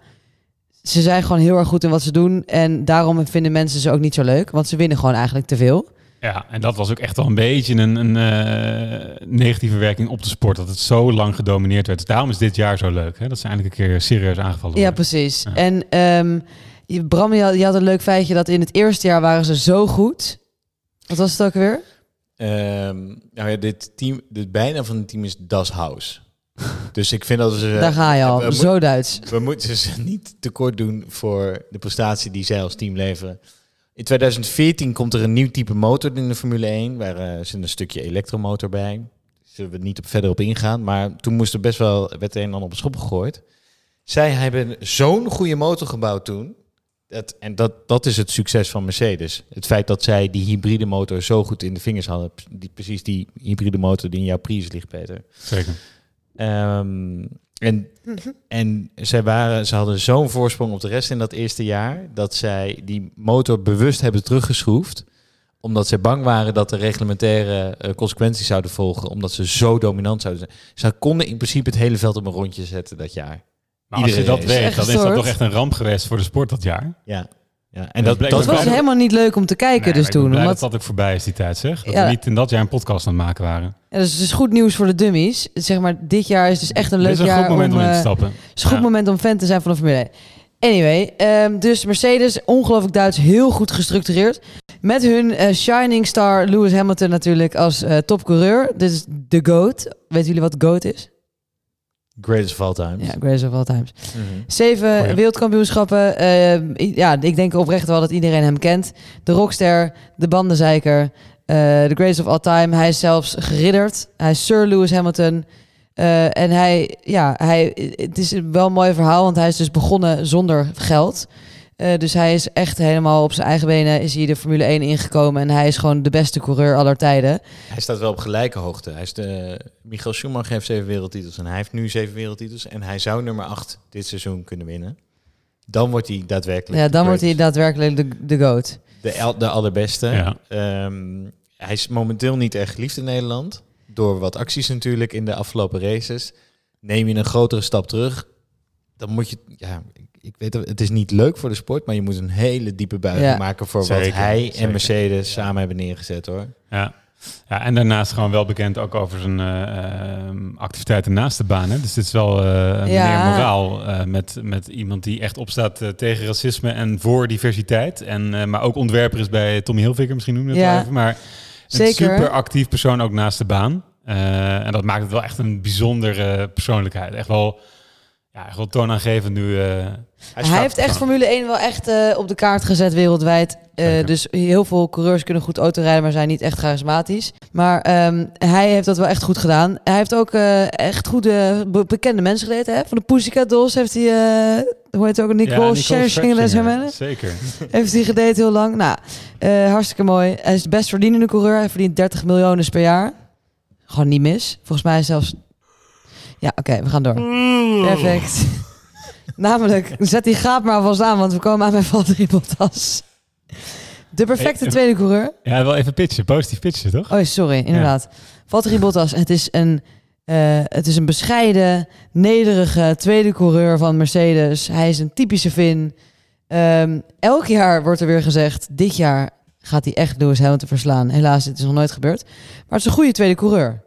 ze zijn gewoon heel erg goed in wat ze doen. En daarom vinden mensen ze ook niet zo leuk. Want ze winnen gewoon eigenlijk te veel. Ja, en dat was ook echt wel een beetje een, een eh, negatieve werking op de sport. Dat het zo lang gedomineerd werd. Dus daarom is dit jaar zo leuk. Hè? Dat ze eindelijk een keer serieus aangevallen Ja, worden. precies. Ja. En ehm, je- Bram, je had, je had een leuk feitje dat in het eerste jaar waren ze zo goed. Wat was het ook weer? Ehm, nou ja, dit team, dit bijna van het team is Das House. Dus ik vind dat ze... [laughs] Daar ga je al. we, zo Duits. we moeten ze niet tekort doen voor de prestatie die zij als team leveren. In 2014 komt er een nieuw type motor in de Formule 1. Waar eh, zit een stukje elektromotor bij. Zullen we niet op verder op ingaan. Maar toen moest er best wel, werd er een en ander op de schop gegooid. Zij hebben zo'n goede motor gebouwd toen. Dat, en dat, dat is het succes van Mercedes. Het feit dat zij die hybride motor zo goed in de vingers hadden. Die, precies die hybride motor die in jouw Prius ligt, Peter. Zeker. Ehm, en en zij, waren, ze hadden zo'n voorsprong op de rest in dat eerste jaar... dat zij die motor bewust hebben teruggeschroefd... omdat ze bang waren dat de reglementaire eh, consequenties zouden volgen... omdat ze zo dominant zouden zijn. Ze konden in principe het hele veld op een rondje zetten dat jaar. Maar als je dat is weet, dan is dat toch echt een ramp geweest voor de sport dat jaar. Ja, ja. en dat dat, bleek dat, Het was helemaal niet leuk om te kijken Nee, dus ik toen. Omdat, dat dat ook voorbij is die tijd, zeg. Dat Ja. we niet in dat jaar een podcast aan het maken waren. ja, dus het is goed nieuws voor de dummies. Zeg maar, dit jaar is dus echt een leuk is een jaar goed moment om, om... in te eh, stappen. Het is een goed Ja. moment om fan te zijn van de Formule 1. Anyway, ehm, dus Mercedes, ongelooflijk Duits, heel goed gestructureerd. Met hun eh, shining star Lewis Hamilton natuurlijk als eh, topcoureur. Dit is de GOAT. Weten jullie wat GOAT is? Greatest of all time. Ja, greatest of all times. Mhm. Zeven Goeie. wereldkampioenschappen. Ehm, ja, ik denk oprecht wel dat iedereen hem kent. De rockster, de bandenzeiker, eh, de greatest of all time. Hij is zelfs geridderd. Hij is Sir Lewis Hamilton. Eh, en hij, ja, hij, het is wel een mooi verhaal, want hij is dus begonnen zonder geld. Eh, dus hij is echt helemaal op zijn eigen benen is hij de Formule 1 ingekomen. En hij is gewoon de beste coureur aller tijden. Hij staat wel op gelijke hoogte. Hij is de, Michael Schumacher heeft zeven wereldtitels en hij heeft nu zeven wereldtitels. En hij zou nummer acht dit seizoen kunnen winnen. Dan wordt hij daadwerkelijk Ja, dan wordt hij daadwerkelijk de, de GOAT. de, el- de allerbeste. Ja. Ehm, hij is momenteel niet erg geliefd in Nederland. Door wat acties natuurlijk in de afgelopen races. Neem je een grotere stap terug, dan moet je... Ja, ik- weet het, het is niet leuk voor de sport, maar je moet een hele diepe buiging Ja. maken voor Zeker, wat hij zeker. en Mercedes samen hebben neergezet hoor. Ja. ja, en daarnaast gewoon wel bekend ook over zijn eh, ehm, activiteiten naast de baan. Hè? Dus dit is wel eh een Ja. meneer moraal eh, met, met iemand die echt opstaat tegen racisme en voor diversiteit. En, eh, maar ook ontwerper is bij Tommy Hilfiger, misschien noem je het Ja. even. Maar een Zeker. super actief persoon ook naast de baan. Eh, en dat maakt het wel echt een bijzondere persoonlijkheid. Echt wel, ja, echt wel toonaangevend nu. Hij, Hij heeft echt Formule 1 wel echt eh, op de kaart gezet wereldwijd. Eh, dus heel veel coureurs kunnen goed autorijden, maar zijn niet echt charismatisch. Maar ehm, hij heeft dat wel echt goed gedaan. Hij heeft ook eh, echt goede be- bekende mensen gereden. Hè? Van de Pussycat Dolls heeft hij, hoe heet het ook, Nicole, Scherzinger, Scherzinger, Zeker. heeft hij gedate heel lang. Nou, hartstikke mooi. Hij is de best verdienende coureur. Hij verdient 30 miljoen per jaar. Gewoon niet mis. Volgens mij zelfs... Ja, oké, we gaan door. Perfect. Namelijk, zet die gaap maar alvast aan, want we komen aan bij Valtteri Bottas. De perfecte Hey, tweede coureur. Ja, wel even pitchen. Positief pitchen, toch? Oh, sorry, inderdaad. Valtteri Bottas, het is een... eh, het is een bescheiden, nederige tweede coureur van Mercedes. Hij is een typische Fin. Ehm, elk jaar wordt er weer gezegd, dit jaar gaat hij echt Lewis Hamilton verslaan. Helaas, het is nog nooit gebeurd. Maar het is een goede tweede coureur.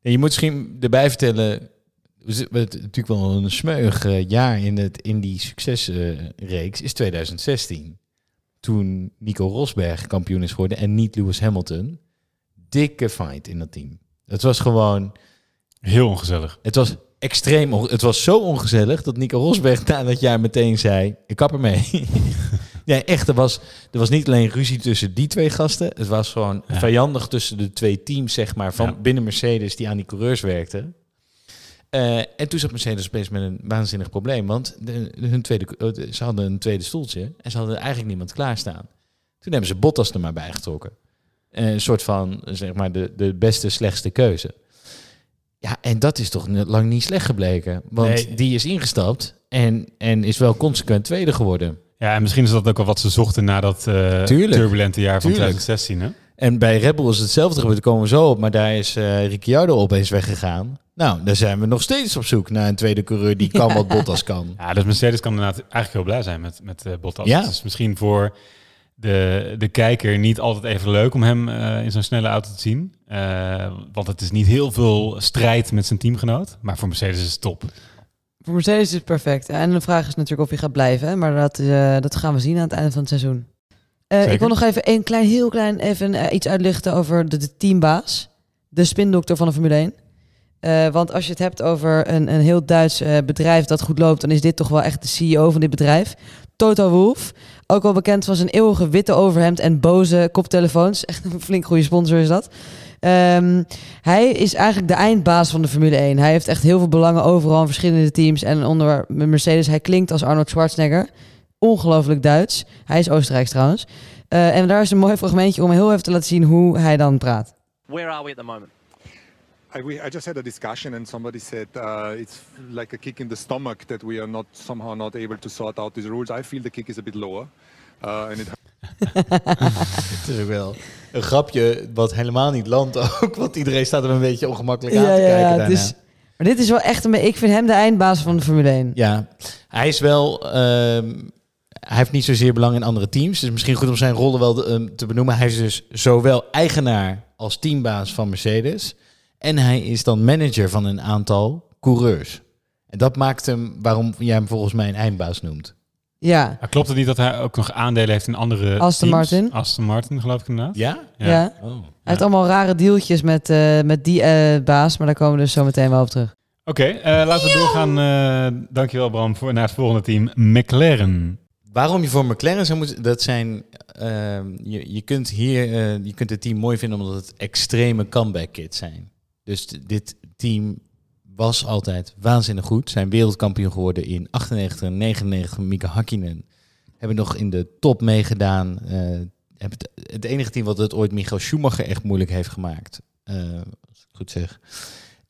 Je moet misschien erbij vertellen... we hebben natuurlijk wel een smeuig eh, jaar in, het, in die succesreeks is 2016. Toen Nico Rosberg kampioen is geworden en niet Lewis Hamilton. Dikke fight in dat team. Het was gewoon... Heel ongezellig. Het was extreem... Het was zo ongezellig dat Nico Rosberg na dat jaar meteen zei... Ik kap ermee. [laughs] ja, echt. Er was, er was niet alleen ruzie tussen die twee gasten. Het was gewoon Ja. vijandig tussen de twee teams, zeg maar, van Ja. binnen Mercedes die aan die coureurs werkten. Eh, en toen zat Mercedes opeens met een waanzinnig probleem. Want de, de- hun tweede, eh, ze hadden een tweede stoeltje en ze hadden eigenlijk niemand klaarstaan. Toen hebben ze Bottas er maar bij getrokken. Eh, een soort van, zeg maar, de, de beste, slechtste keuze. Ja, en dat is toch net lang niet slecht gebleken. Want Nee. die is ingestapt en, en is wel consequent tweede geworden. Ja, en misschien is dat ook wel wat ze zochten na dat eh, turbulente jaar van Tuurlijk. 2016. Hè? En bij Red Bull is hetzelfde gebeurd, daar komen we zo op. Maar daar is eh Ricciardo opeens weggegaan. Nou, daar zijn we nog steeds op zoek naar een tweede coureur die kan wat [laughs] Bottas kan. Ja, dus Mercedes kan inderdaad eigenlijk heel blij zijn met, met eh, Bottas. Ja. Is misschien voor de, de kijker niet altijd even leuk om hem eh, in zo'n snelle auto te zien. Eh, want het is niet heel veel strijd met zijn teamgenoot. Maar voor Mercedes is het top. Voor Mercedes is het perfect. En de vraag is natuurlijk of hij gaat blijven. Maar dat, eh, dat gaan we zien aan het einde van het seizoen. Eh, ik wil nog even een klein, heel klein even eh, iets uitlichten over de, de teambaas. De spindokter van de Formule 1. Eh, want als je het hebt over een, een heel Duits bedrijf dat goed loopt, dan is dit toch wel echt de CEO van dit bedrijf. Toto Wolff, ook wel bekend van zijn eeuwige witte overhemd en boze koptelefoons. Echt een flink goede sponsor is dat. Ehm, hij is eigenlijk de eindbaas van de Formule 1. Hij heeft echt heel veel belangen overal in verschillende teams. En onder Mercedes, hij klinkt als Arnold Schwarzenegger. Ongelooflijk Duits. Hij is Oostenrijks trouwens. Eh, en daar is een mooi fragmentje om heel even te laten zien hoe hij dan praat. Where are we at the moment? I, we, I just had a discussion and somebody said uh, it's like a kick in the stomach that we are not somehow not able to sort out these rules. I feel the kick is a bit lower. Uh, and it [laughs] Het is ook wel een grapje wat helemaal niet landt ook. Want iedereen staat er een beetje ongemakkelijk aan te kijken daarna. dus, maar dit is wel echt een... Ik vind hem de eindbaas van de Formule 1. Ja, hij is wel. ehm, hij heeft niet zozeer belang in andere teams. Dus misschien goed om zijn rollen wel ehm, te benoemen. Hij is dus zowel eigenaar als teambaas van Mercedes. En hij is dan manager van een aantal coureurs. En dat maakt hem waarom jij hem volgens mij een eindbaas noemt. Ja, Maar klopt het niet dat hij ook nog aandelen heeft in andere Aston teams? Martin. Aston Martin, geloof ik inderdaad. Ja? ja. Oh. Hij heeft allemaal rare dealtjes met, eh, met die eh, baas. Maar daar komen we dus zo meteen wel op terug. Oké, eh, laten we doorgaan. eh dankjewel Bram voor naar het volgende team, McLaren. Waarom je voor McLaren zou moeten, dat zijn, ehm, je, je kunt hier, eh, je kunt het team mooi vinden omdat het extreme comeback kids zijn. Dus dit team was altijd waanzinnig goed. Zijn wereldkampioen geworden in 98 en 99. Mika Hakkinen hebben nog in de top meegedaan. eh, het, het enige team wat het ooit Michael Schumacher echt moeilijk heeft gemaakt. eh, als ik goed zeg.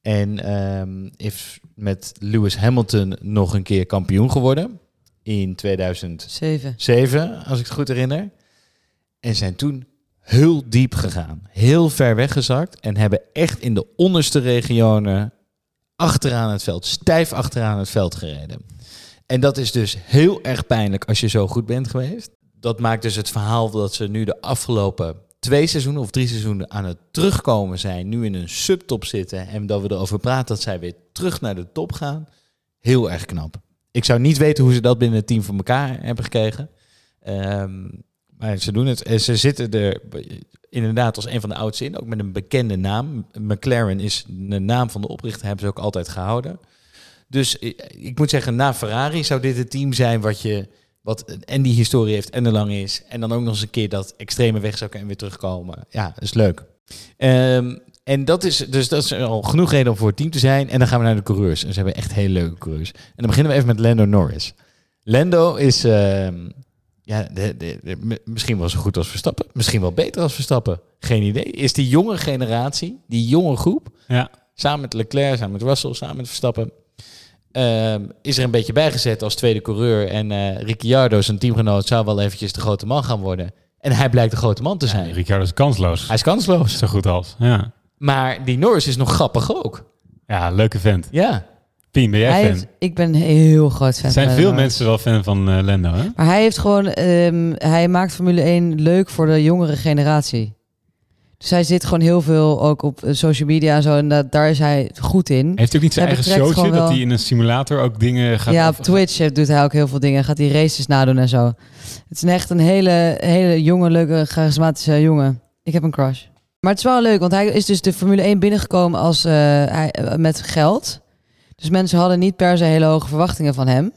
En ehm is met Lewis Hamilton nog een keer kampioen geworden in 2007, Zeven. als ik het goed herinner. En zijn toen heel diep gegaan, heel ver weggezakt en hebben echt in de onderste regionen achteraan het veld, stijf achteraan het veld gereden. En dat is dus heel erg pijnlijk als je zo goed bent geweest. Dat maakt dus het verhaal dat ze nu de afgelopen twee seizoenen of drie seizoenen aan het terugkomen zijn, nu in een subtop zitten en dat we erover praten dat zij weer terug naar de top gaan, heel erg knap. Ik zou niet weten hoe ze dat binnen het team voor elkaar hebben gekregen. Ehm, maar ze doen het. En ze zitten er inderdaad als een van de oudste in, ook met een bekende naam. McLaren is de naam van de oprichter, hebben ze ook altijd gehouden. Dus ik, ik moet zeggen, na Ferrari zou dit het team zijn wat je wat en die historie heeft en er lang is. En dan ook nog eens een keer dat extreme wegzakken en weer terugkomen. Ja, is leuk. Ehm, en dat is dus dat is al genoeg reden om voor het team te zijn. En dan gaan we naar de coureurs. En ze hebben echt hele leuke coureurs. En dan beginnen we even met Lando Norris. Lando is ehm, ja, de, de, misschien wel zo goed als Verstappen. Misschien wel beter als Verstappen. Geen idee. Is die jonge generatie, die jonge groep, Ja. samen met Leclerc, samen met Russell, samen met Verstappen, ehm, is er een beetje bijgezet als tweede coureur. En eh Ricciardo, zijn teamgenoot, zou wel eventjes de grote man gaan worden. En hij blijkt de grote man te Ja, zijn. Ricciardo is kansloos. Hij is kansloos. Zo goed als. Ja, Maar die Norris is nog grappig ook. ja leuke vent. Ja. Pien, ben jij Hij fan? heeft, ik ben een heel groot fan Zijn van veel Lando mensen wel fan van eh, Lando, hè? Maar hij heeft gewoon, ehm, hij maakt Formule 1 leuk voor de jongere generatie. Dus hij zit gewoon heel veel ook op eh, social media en zo. En dat, daar is hij goed in. Heeft hij ook niet zijn Hij eigen showtje dat wel- hij in een simulator ook dingen gaat... ja, op Twitch doet hij ook heel veel dingen. Gaat hij races nadoen en zo. Het is echt een hele, hele jonge, leuke, charismatische jongen. Ik heb een crush. Maar het is wel leuk, want hij is dus de Formule 1 binnengekomen als, eh, hij, eh, met geld. Dus mensen hadden niet per se hele hoge verwachtingen van hem.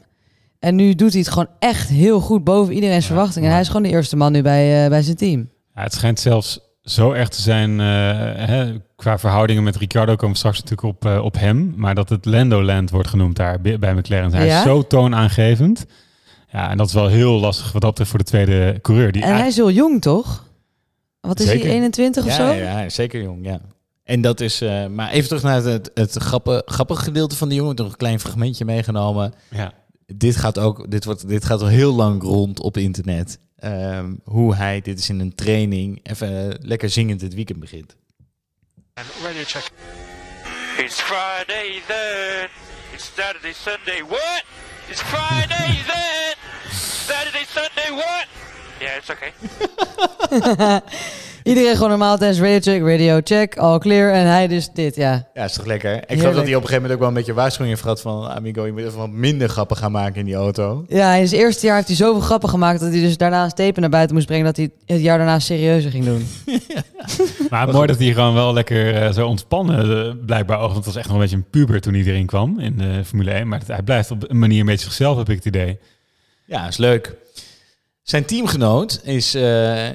En nu doet hij het gewoon echt heel goed boven iedereen's verwachtingen. En hij is gewoon de eerste man nu bij, eh, bij zijn team. Ja, het schijnt zelfs zo erg te zijn hè, qua verhoudingen met Ricardo komen we straks natuurlijk op, op hem. Maar dat het Lando Land wordt genoemd daar bij bij McLaren. Hij Ja? is zo toonaangevend. Ja, en dat is wel heel lastig wat dat betreft voor de tweede coureur. Die En hij is heel jong, toch? Wat is Zeker. hij, 21 of ja, zo? Ja, zeker jong, ja. En dat is, eh, maar even terug naar het, het grappige, grappige gedeelte van de jongen. Nog een klein fragmentje meegenomen. Ja. Dit gaat ook, dit wordt, dit gaat al heel lang rond op internet. Ehm, hoe hij, dit is in een training, even eh, lekker zingend het weekend begint. Radio check. It's Friday then. It's Saturday, Sunday. What? It's Friday [laughs] then. Saturday, Sunday. What? Yeah, it's okay. [laughs] Iedereen gewoon normaal tijdens radio check, radio check, all clear. En hij dus dit, ja. Ja, is toch lekker? Ik geloof dat hij op een gegeven moment ook wel een beetje waarschuwing heeft gehad van... Amigo, je moet even wat minder grappen gaan maken in die auto. Ja, in zijn eerste jaar heeft hij zoveel grappen gemaakt... dat hij dus daarna een stepen naar buiten moest brengen... dat hij het jaar daarna serieuzer ging doen. [laughs] Maar mooi dat hij gewoon wel lekker eh, zo ontspannen eh, blijkbaar ook. Want het was echt nog een beetje een puber toen hij erin kwam in de Formule 1. Maar hij blijft op een manier een beetje zichzelf, heb ik het idee. Ja, is leuk. Zijn teamgenoot is, eh,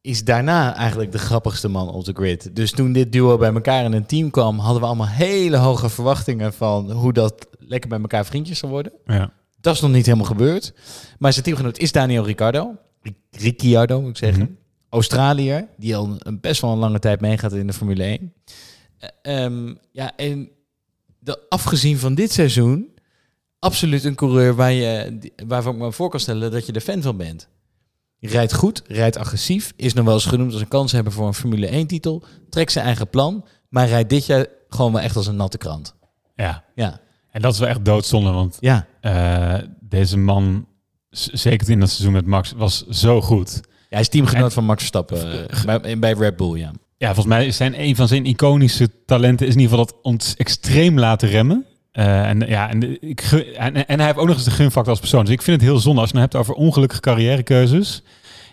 is daarna eigenlijk de grappigste man op de grid. Dus toen dit duo bij elkaar in een team kwam, hadden we allemaal hele hoge verwachtingen van hoe dat lekker bij elkaar vriendjes zou worden. Ja. Dat is nog niet helemaal gebeurd. Maar zijn teamgenoot is Daniel Ricciardo. Ri- Ricciardo, moet ik zeggen. Mhm. Australiër, die al een, best wel een lange tijd meegaat in de Formule 1. Eh, ehm, ja, en de, afgezien van dit seizoen, absoluut een coureur waar je, waarvan ik me voor kan stellen dat je er fan van bent. Rijdt goed, rijdt agressief, is nog wel eens genoemd als een kans hebben voor een Formule 1-titel. Trekt zijn eigen plan, maar rijdt dit jaar gewoon wel echt als een natte krant. Ja. Ja, En dat is wel echt doodzonde, want ja. eh, deze man, zeker in dat seizoen met Max, was zo goed. Ja, hij is teamgenoot van Max Verstappen eh, bij, bij Red Bull, ja. Ja, volgens mij is zijn een van zijn iconische talenten is in ieder geval dat ons extreem laten remmen. Eh, en, ja, en, ik, en, en hij heeft ook nog eens de gunfactor als persoon. Dus ik vind het heel zonde. Als je het nou hebt over ongelukkige carrièrekeuzes,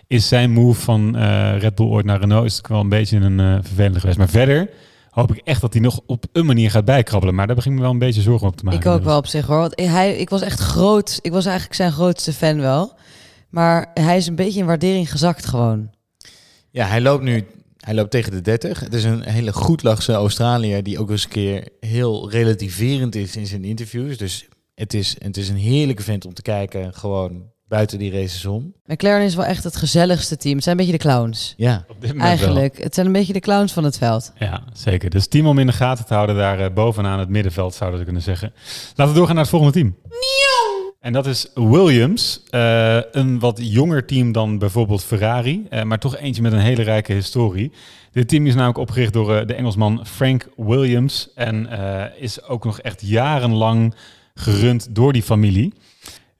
is zijn move van eh, Red Bull ooit naar Renault is natuurlijk wel een beetje een uh, vervelende geweest. Maar verder hoop ik echt dat hij nog op een manier gaat bijkrabbelen. Maar daar begin ik me wel een beetje zorgen op te maken. Ik ook wel op zich hoor. Want hij, ik was echt groot. Ik was eigenlijk zijn grootste fan wel. Maar hij is een beetje in waardering gezakt gewoon. Ja, hij loopt nu hij loopt tegen de 30. Het is een hele goedlachse Australiër die ook eens een keer heel relativerend is in zijn interviews. Dus het is, het is een heerlijke vent om te kijken, gewoon buiten die races om. McLaren is wel echt het gezelligste team. Het zijn een beetje de clowns. Ja, Op dit moment Eigenlijk. Het zijn een beetje de clowns van het veld. wel. Ja, zeker. Dus team om in de gaten te houden daar eh, bovenaan het middenveld, zouden ze kunnen zeggen. Laten we doorgaan naar het volgende team. En dat is Williams. Eh, een wat jonger team dan bijvoorbeeld Ferrari. eh, maar toch eentje met een hele rijke historie. Dit team is namelijk opgericht door eh, de Engelsman Frank Williams. En eh, is ook nog echt jarenlang gerund door die familie.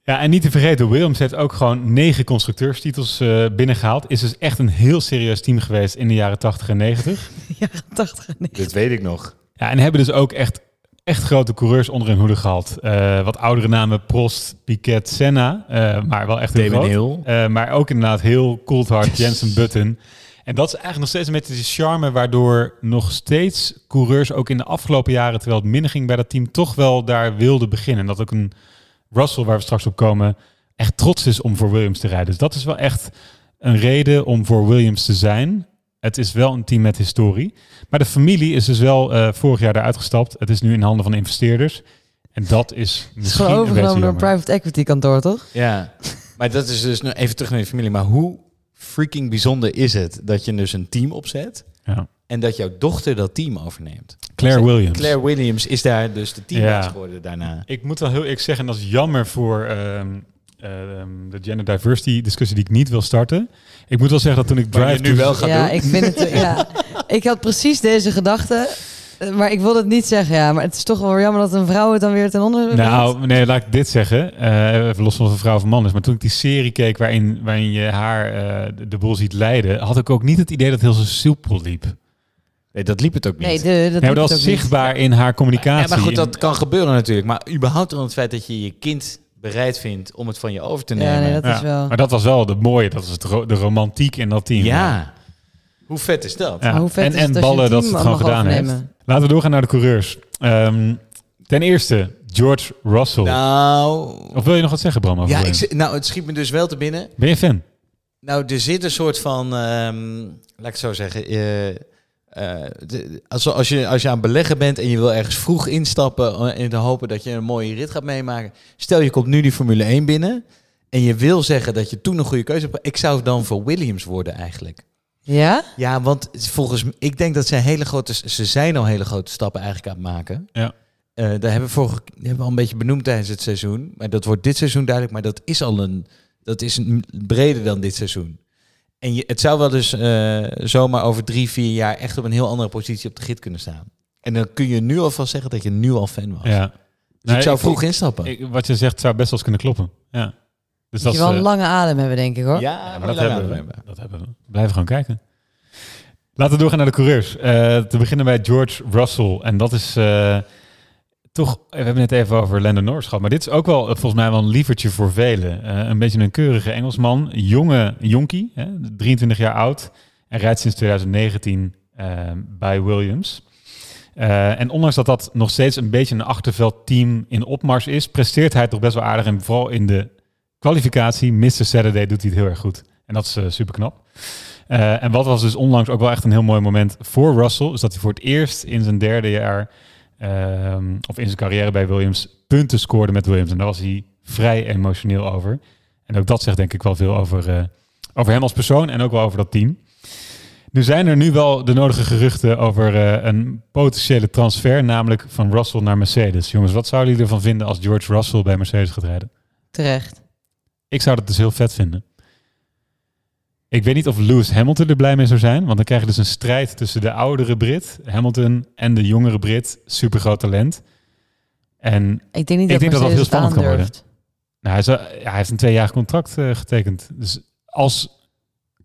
Ja, en niet te vergeten, Williams heeft ook gewoon negen constructeurstitels eh, binnengehaald. Is dus echt een heel serieus team geweest in de jaren 80 en 90. [laughs] Jaren 80 en 90. dat weet ik nog. Ja, en hebben dus ook echt, echt grote coureurs onder hun hoede gehad. Eh, wat oudere namen, Prost, Piquet, Senna. eh, maar wel echt heel Damon groot. Hill. Eh, maar ook inderdaad heel Coulthard, Jensen Button. En dat is eigenlijk nog steeds een beetje de charme... waardoor nog steeds coureurs ook in de afgelopen jaren... terwijl het minder ging bij dat team... toch wel daar wilden beginnen. En dat ook een Russell, waar we straks op komen... echt trots is om voor Williams te rijden. Dus dat is wel echt een reden om voor Williams te zijn. Het is wel een team met historie. Maar de familie is dus wel eh, vorig jaar eruit gestapt. Het is nu in handen van investeerders. En dat is Het is misschien beetje overgenomen door een private equity kantoor, toch? Ja, maar dat is dus even terug naar je familie. Maar hoe freaking bijzonder is het dat je dus een team opzet Ja. en dat jouw dochter dat team overneemt? Claire Williams. Claire Williams is daar dus de teambaas Ja. geworden daarna. Ik moet wel heel eerlijk zeggen, en dat is jammer voor ehm, ehm, de gender diversity discussie die ik niet wil starten. Ik moet wel zeggen dat toen ik Drive nu to- wel gaat ja, doen. ik vind het. [laughs] Ja, ik had precies deze gedachte. Maar ik wil het niet zeggen, ja. Maar het is toch wel jammer dat een vrouw het dan weer ten onder brengt. Nou, nee, laat ik dit zeggen. Eh, even los van of een vrouw of een man is. Maar toen ik die serie keek waarin, waarin je haar eh, de, boel ziet leiden, had ik ook niet het idee dat het heel zo soepel liep. Nee, dat liep het ook niet. Nee, de, dat Nee, dat was niet. zichtbaar in haar communicatie. Ja, maar goed, dat kan gebeuren natuurlijk. Maar überhaupt dan het feit dat je je kind bereid vindt om het van je over te nemen. Ja, nee, dat Ja, is wel... Maar dat was wel het mooie. Dat was het ro- de romantiek in dat team. Ja. Hoe vet is dat? Ja. Hoe vet en is en ballen dat ze het gewoon gedaan heeft. Laten we doorgaan naar de coureurs. Ehm, ten eerste, George Russell. Nou, Of wil je nog wat zeggen, Bram? over ja, ik, nou, het schiet me dus wel te binnen. Ben je fan? Nou, er zit een soort van, ehm, laat ik het zo zeggen, eh, eh, de- als, als, je, als je aan het beleggen bent en je wil ergens vroeg instappen eh, in de hopen dat je een mooie rit gaat meemaken. Stel je komt nu die Formule 1 binnen en je wil zeggen dat je toen een goede keuze hebt. Ik zou dan voor Williams worden eigenlijk. Ja? Ja, want volgens ik denk dat ze hele grote, ze zijn al hele grote stappen eigenlijk aan het maken. Ja. Eh, daar hebben we, vorige, die hebben we al een beetje benoemd tijdens het seizoen. Maar dat wordt dit seizoen duidelijk. Maar dat is al een, dat is een, breder dan dit seizoen. En je, het zou wel dus eh, zomaar over drie, vier jaar echt op een heel andere positie op de grid kunnen staan. En dan kun je nu alvast zeggen dat je nu al fan was. Ja. Dus Nee, ik zou ik- vroeg instappen. Ik- wat je zegt zou best wel eens kunnen kloppen. Ja. Dus Moet je wel een eh, lange adem hebben, denk ik, hoor. ja, maar dat hebben, we, dat hebben we. Blijven gewoon kijken. Laten we doorgaan naar de coureurs. Eh, te beginnen bij George Russell. En dat is eh, toch... We hebben het even over Lando Norris gehad. Maar dit is ook wel eh, volgens mij wel een lievertje voor velen. Eh, een beetje een keurige Engelsman. Jonge jonkie. Hè, 23 jaar oud. En rijdt sinds 2019 eh, bij Williams. En ondanks dat dat nog steeds een beetje een achterveldteam in opmars is... presteert hij toch best wel aardig. En vooral in de kwalificatie, Mr. Saturday, doet hij het heel erg goed. En dat is super knap. en wat was dus onlangs ook wel echt een heel mooi moment voor Russell, is dat hij voor het eerst in zijn derde jaar, ehm, of in zijn carrière bij Williams, punten scoorde met Williams. En daar was hij vrij emotioneel over. En ook dat zegt denk ik wel veel over, eh, over hem als persoon en ook wel over dat team. Nu zijn er nu wel de nodige geruchten over eh, een potentiële transfer, namelijk van Russell naar Mercedes. Jongens, wat zouden jullie ervan vinden als George Russell bij Mercedes gaat rijden? Terecht. Ik zou dat dus heel vet vinden. Ik weet niet of Lewis Hamilton er blij mee zou zijn. Want dan krijg je dus een strijd tussen de oudere Brit, Hamilton, en de jongere Brit. Super groot talent. En Ik denk niet Ik dat denk dat dat heel spannend kan worden. nou, hij, zou- ja, hij heeft een tweejarig contract eh, getekend. Dus als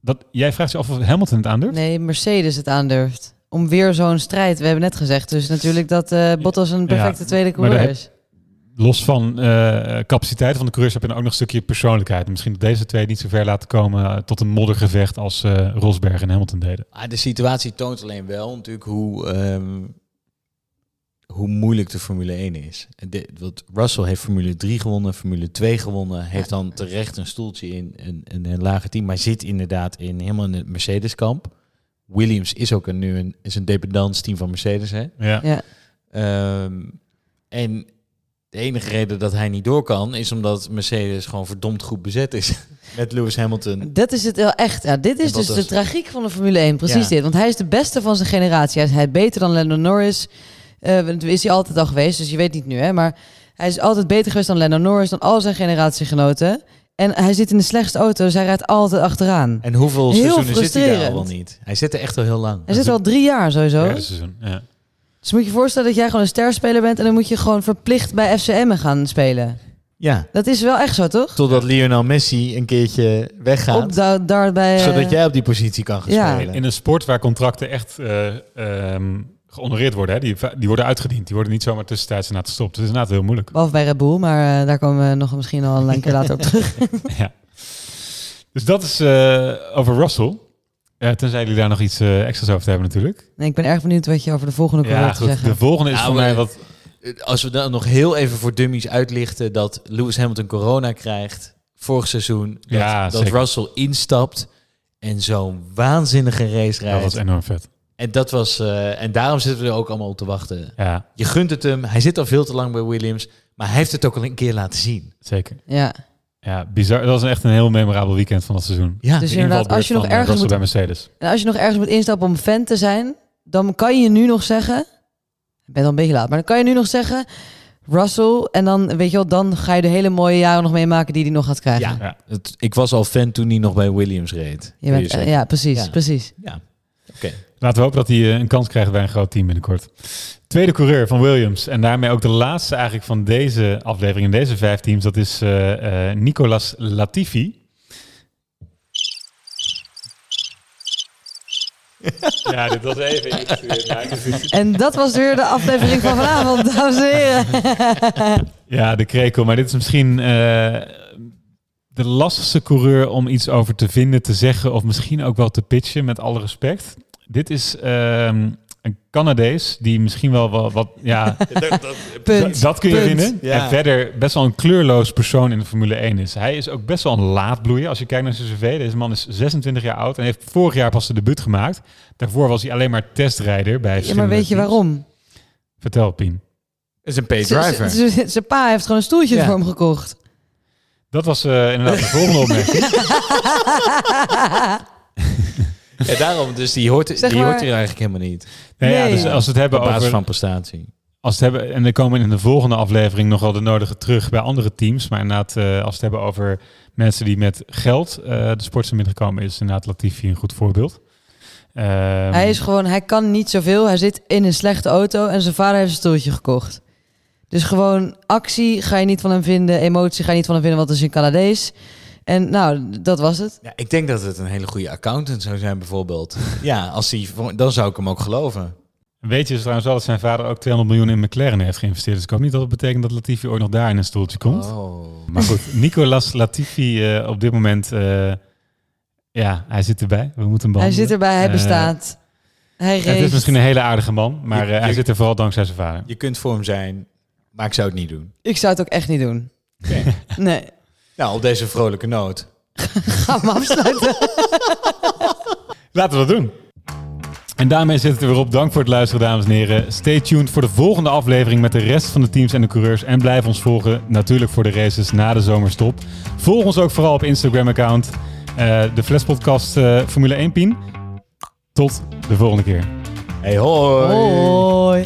dat, jij vraagt je af of Hamilton het aandurft? Nee, Mercedes het aandurft. Om weer zo'n strijd. We hebben net gezegd dus natuurlijk dat eh, Bottas een perfecte Ja, tweede coureur is. Los van eh capaciteit van de coureurs heb je dan ook nog een stukje persoonlijkheid. Misschien dat deze twee niet zo ver laten komen eh, tot een moddergevecht als eh, Rosberg en Hamilton deden. Ah, de situatie toont alleen wel natuurlijk hoe, ehm, hoe moeilijk de Formule 1 is. En dit- want Russell heeft Formule 3 gewonnen, Formule 2 gewonnen, heeft dan terecht een stoeltje in een, een, een lager team, maar zit inderdaad in helemaal in het Mercedes-kamp. Williams is ook een, nu een, is een dependance-team van Mercedes, hè? Ja. Ja. Ehm, en de enige reden dat hij niet door kan, is omdat Mercedes gewoon verdomd goed bezet is. [laughs] Met Lewis Hamilton. Dat is het wel echt. Ja, dit is dus de tragiek van de Formule 1. Precies Ja. dit. Want hij is de beste van zijn generatie. Hij is, hij is beter dan Lando Norris. Eh, want is hij altijd al geweest, dus je weet niet nu. Hè? Maar hij is altijd beter geweest dan Lando Norris, dan al zijn generatiegenoten. En hij zit in de slechtste auto, dus hij rijdt altijd achteraan. En hoeveel Heel seizoenen zit hij daar al wel niet? Hij zit er echt al heel lang. Hij zit al drie jaar sowieso. Derde seizoen. Ja. Dus moet je je voorstellen dat jij gewoon een sterspeler bent... en dan moet je gewoon verplicht bij FCM gaan spelen. Ja, Dat is wel echt zo, toch? totdat Lionel Messi een keertje weggaat. Op da- daarbij... eh, zodat jij op die positie kan gaan Ja. spelen. In een sport waar contracten echt eh ehm, gehonoreerd worden, hè, die, die worden uitgediend. Die worden niet zomaar tussentijds inderdaad gestopt. Het is inderdaad heel moeilijk. Behalve bij Red Bull, maar eh, daar komen we nog misschien al een [laughs] keer later op terug. ja. Dus dat is eh, over Russell. Ja, tenzij jullie daar nog iets eh, extra's over te hebben natuurlijk. Nee, ik ben erg benieuwd wat je over de volgende Ja, te goed. zeggen De volgende is Nou, voor mij maar- wat... Als we dan nog heel even voor dummies uitlichten dat Lewis Hamilton corona krijgt vorig seizoen. Dat, Ja, dat. Russell instapt en zo'n waanzinnige race Dat rijdt. was enorm vet. En dat was eh, en daarom zitten we er ook allemaal op te wachten. Ja, Je gunt het hem. Hij zit al veel te lang bij Williams, maar hij heeft het ook al een keer laten zien. zeker. Ja, Ja, bizar. Dat was echt een heel memorabel weekend van dat seizoen. Ja, Dus De inderdaad, als je nog eh, ergens moet- bij Mercedes. en als je nog ergens moet instappen om fan te zijn, dan kan je nu nog zeggen... Ik ben al een beetje laat, maar dan kan je nu nog zeggen... Russell, en dan, weet je wel, dan ga je de hele mooie jaren nog meemaken die hij nog gaat krijgen. Ja. Het, ik was al fan toen hij nog bij Williams reed. Je bent, Kun je ja, precies, Ja. precies. Ja. Oké. Laten we hopen dat hij eh, een kans krijgt bij een groot team binnenkort. Tweede coureur van Williams. En daarmee ook de laatste eigenlijk van deze aflevering in deze vijf teams. Dat is eh, eh, Nicolas Latifi. [laughs] ja, dit was even iets. En dat was weer de aflevering van vanavond, dames en heren. [laughs] Ja, de krekel. Maar dit is misschien eh, de lastigste coureur om iets over te vinden, te zeggen of misschien ook wel te pitchen, met alle respect. Dit is ehm, een Canadees die misschien wel wat, wat ja, [laughs] Punt. dat kun je Punt. winnen. Ja. En verder best wel een kleurloos persoon in de Formule 1 is. Hij is ook best wel een laadbloeier. Als je kijkt naar zijn cv, deze man is 26 jaar oud en heeft vorig jaar pas zijn debuut gemaakt. Daarvoor was hij alleen maar testrijder bij Ja, maar weet je teams. waarom? Vertel, Pien. Dat is een paid driver. Zijn pa heeft gewoon een stoeltje Ja. voor hem gekocht. Dat was eh, inderdaad de volgende opmerking. [laughs] Ja, daarom, dus die hoort, Zeg die maar- hoort hier eigenlijk helemaal niet. Nee, ja, dus als we het hebben Op basis over... van prestatie. Als het hebben, en er komen in de volgende aflevering nog wel de nodige terug bij andere teams. Maar inderdaad, eh, als we het hebben over mensen die met geld eh, de sport zijn binnengekomen, is inderdaad Latifi een goed voorbeeld. Ehm, Hij is gewoon, hij kan niet zoveel. Hij zit in een slechte auto en zijn vader heeft een stoeltje gekocht. Dus gewoon actie ga je niet van hem vinden, emotie ga je niet van hem vinden, want het is een Canadees. En nou, dat was het. Ja, ik denk dat het een hele goede accountant zou zijn, bijvoorbeeld. ja, als die, dan zou ik hem ook geloven. Weet je dus trouwens wel dat zijn vader ook 200 miljoen in McLaren heeft geïnvesteerd. Dus ik hoop niet dat het betekent dat Latifi ooit nog daar in een stoeltje komt. Oh. Maar goed, Nicolas Latifi eh, op dit moment, eh, ja, hij zit erbij. We moeten hem Hij zit erbij, hij Eh, bestaat. Hij Het is misschien een hele aardige man, maar Je- eh, hij zit er vooral dankzij zijn vader. Je kunt voor hem zijn, maar ik zou het niet doen. Ik zou het ook echt niet doen. Nee. Nou, op deze vrolijke noot. [laughs] Ga hem afsluiten. [laughs] Laten we dat doen. En daarmee zit het er weer op. Dank voor het luisteren, dames en heren. Stay tuned voor de volgende aflevering met de rest van de teams en de coureurs. En blijf ons volgen, natuurlijk voor de races na de zomerstop. Volg ons ook vooral op Instagram-account. eh, de Flespodcast eh Formule 1 Pien. Tot de volgende keer. Hey, hoi. Hoi.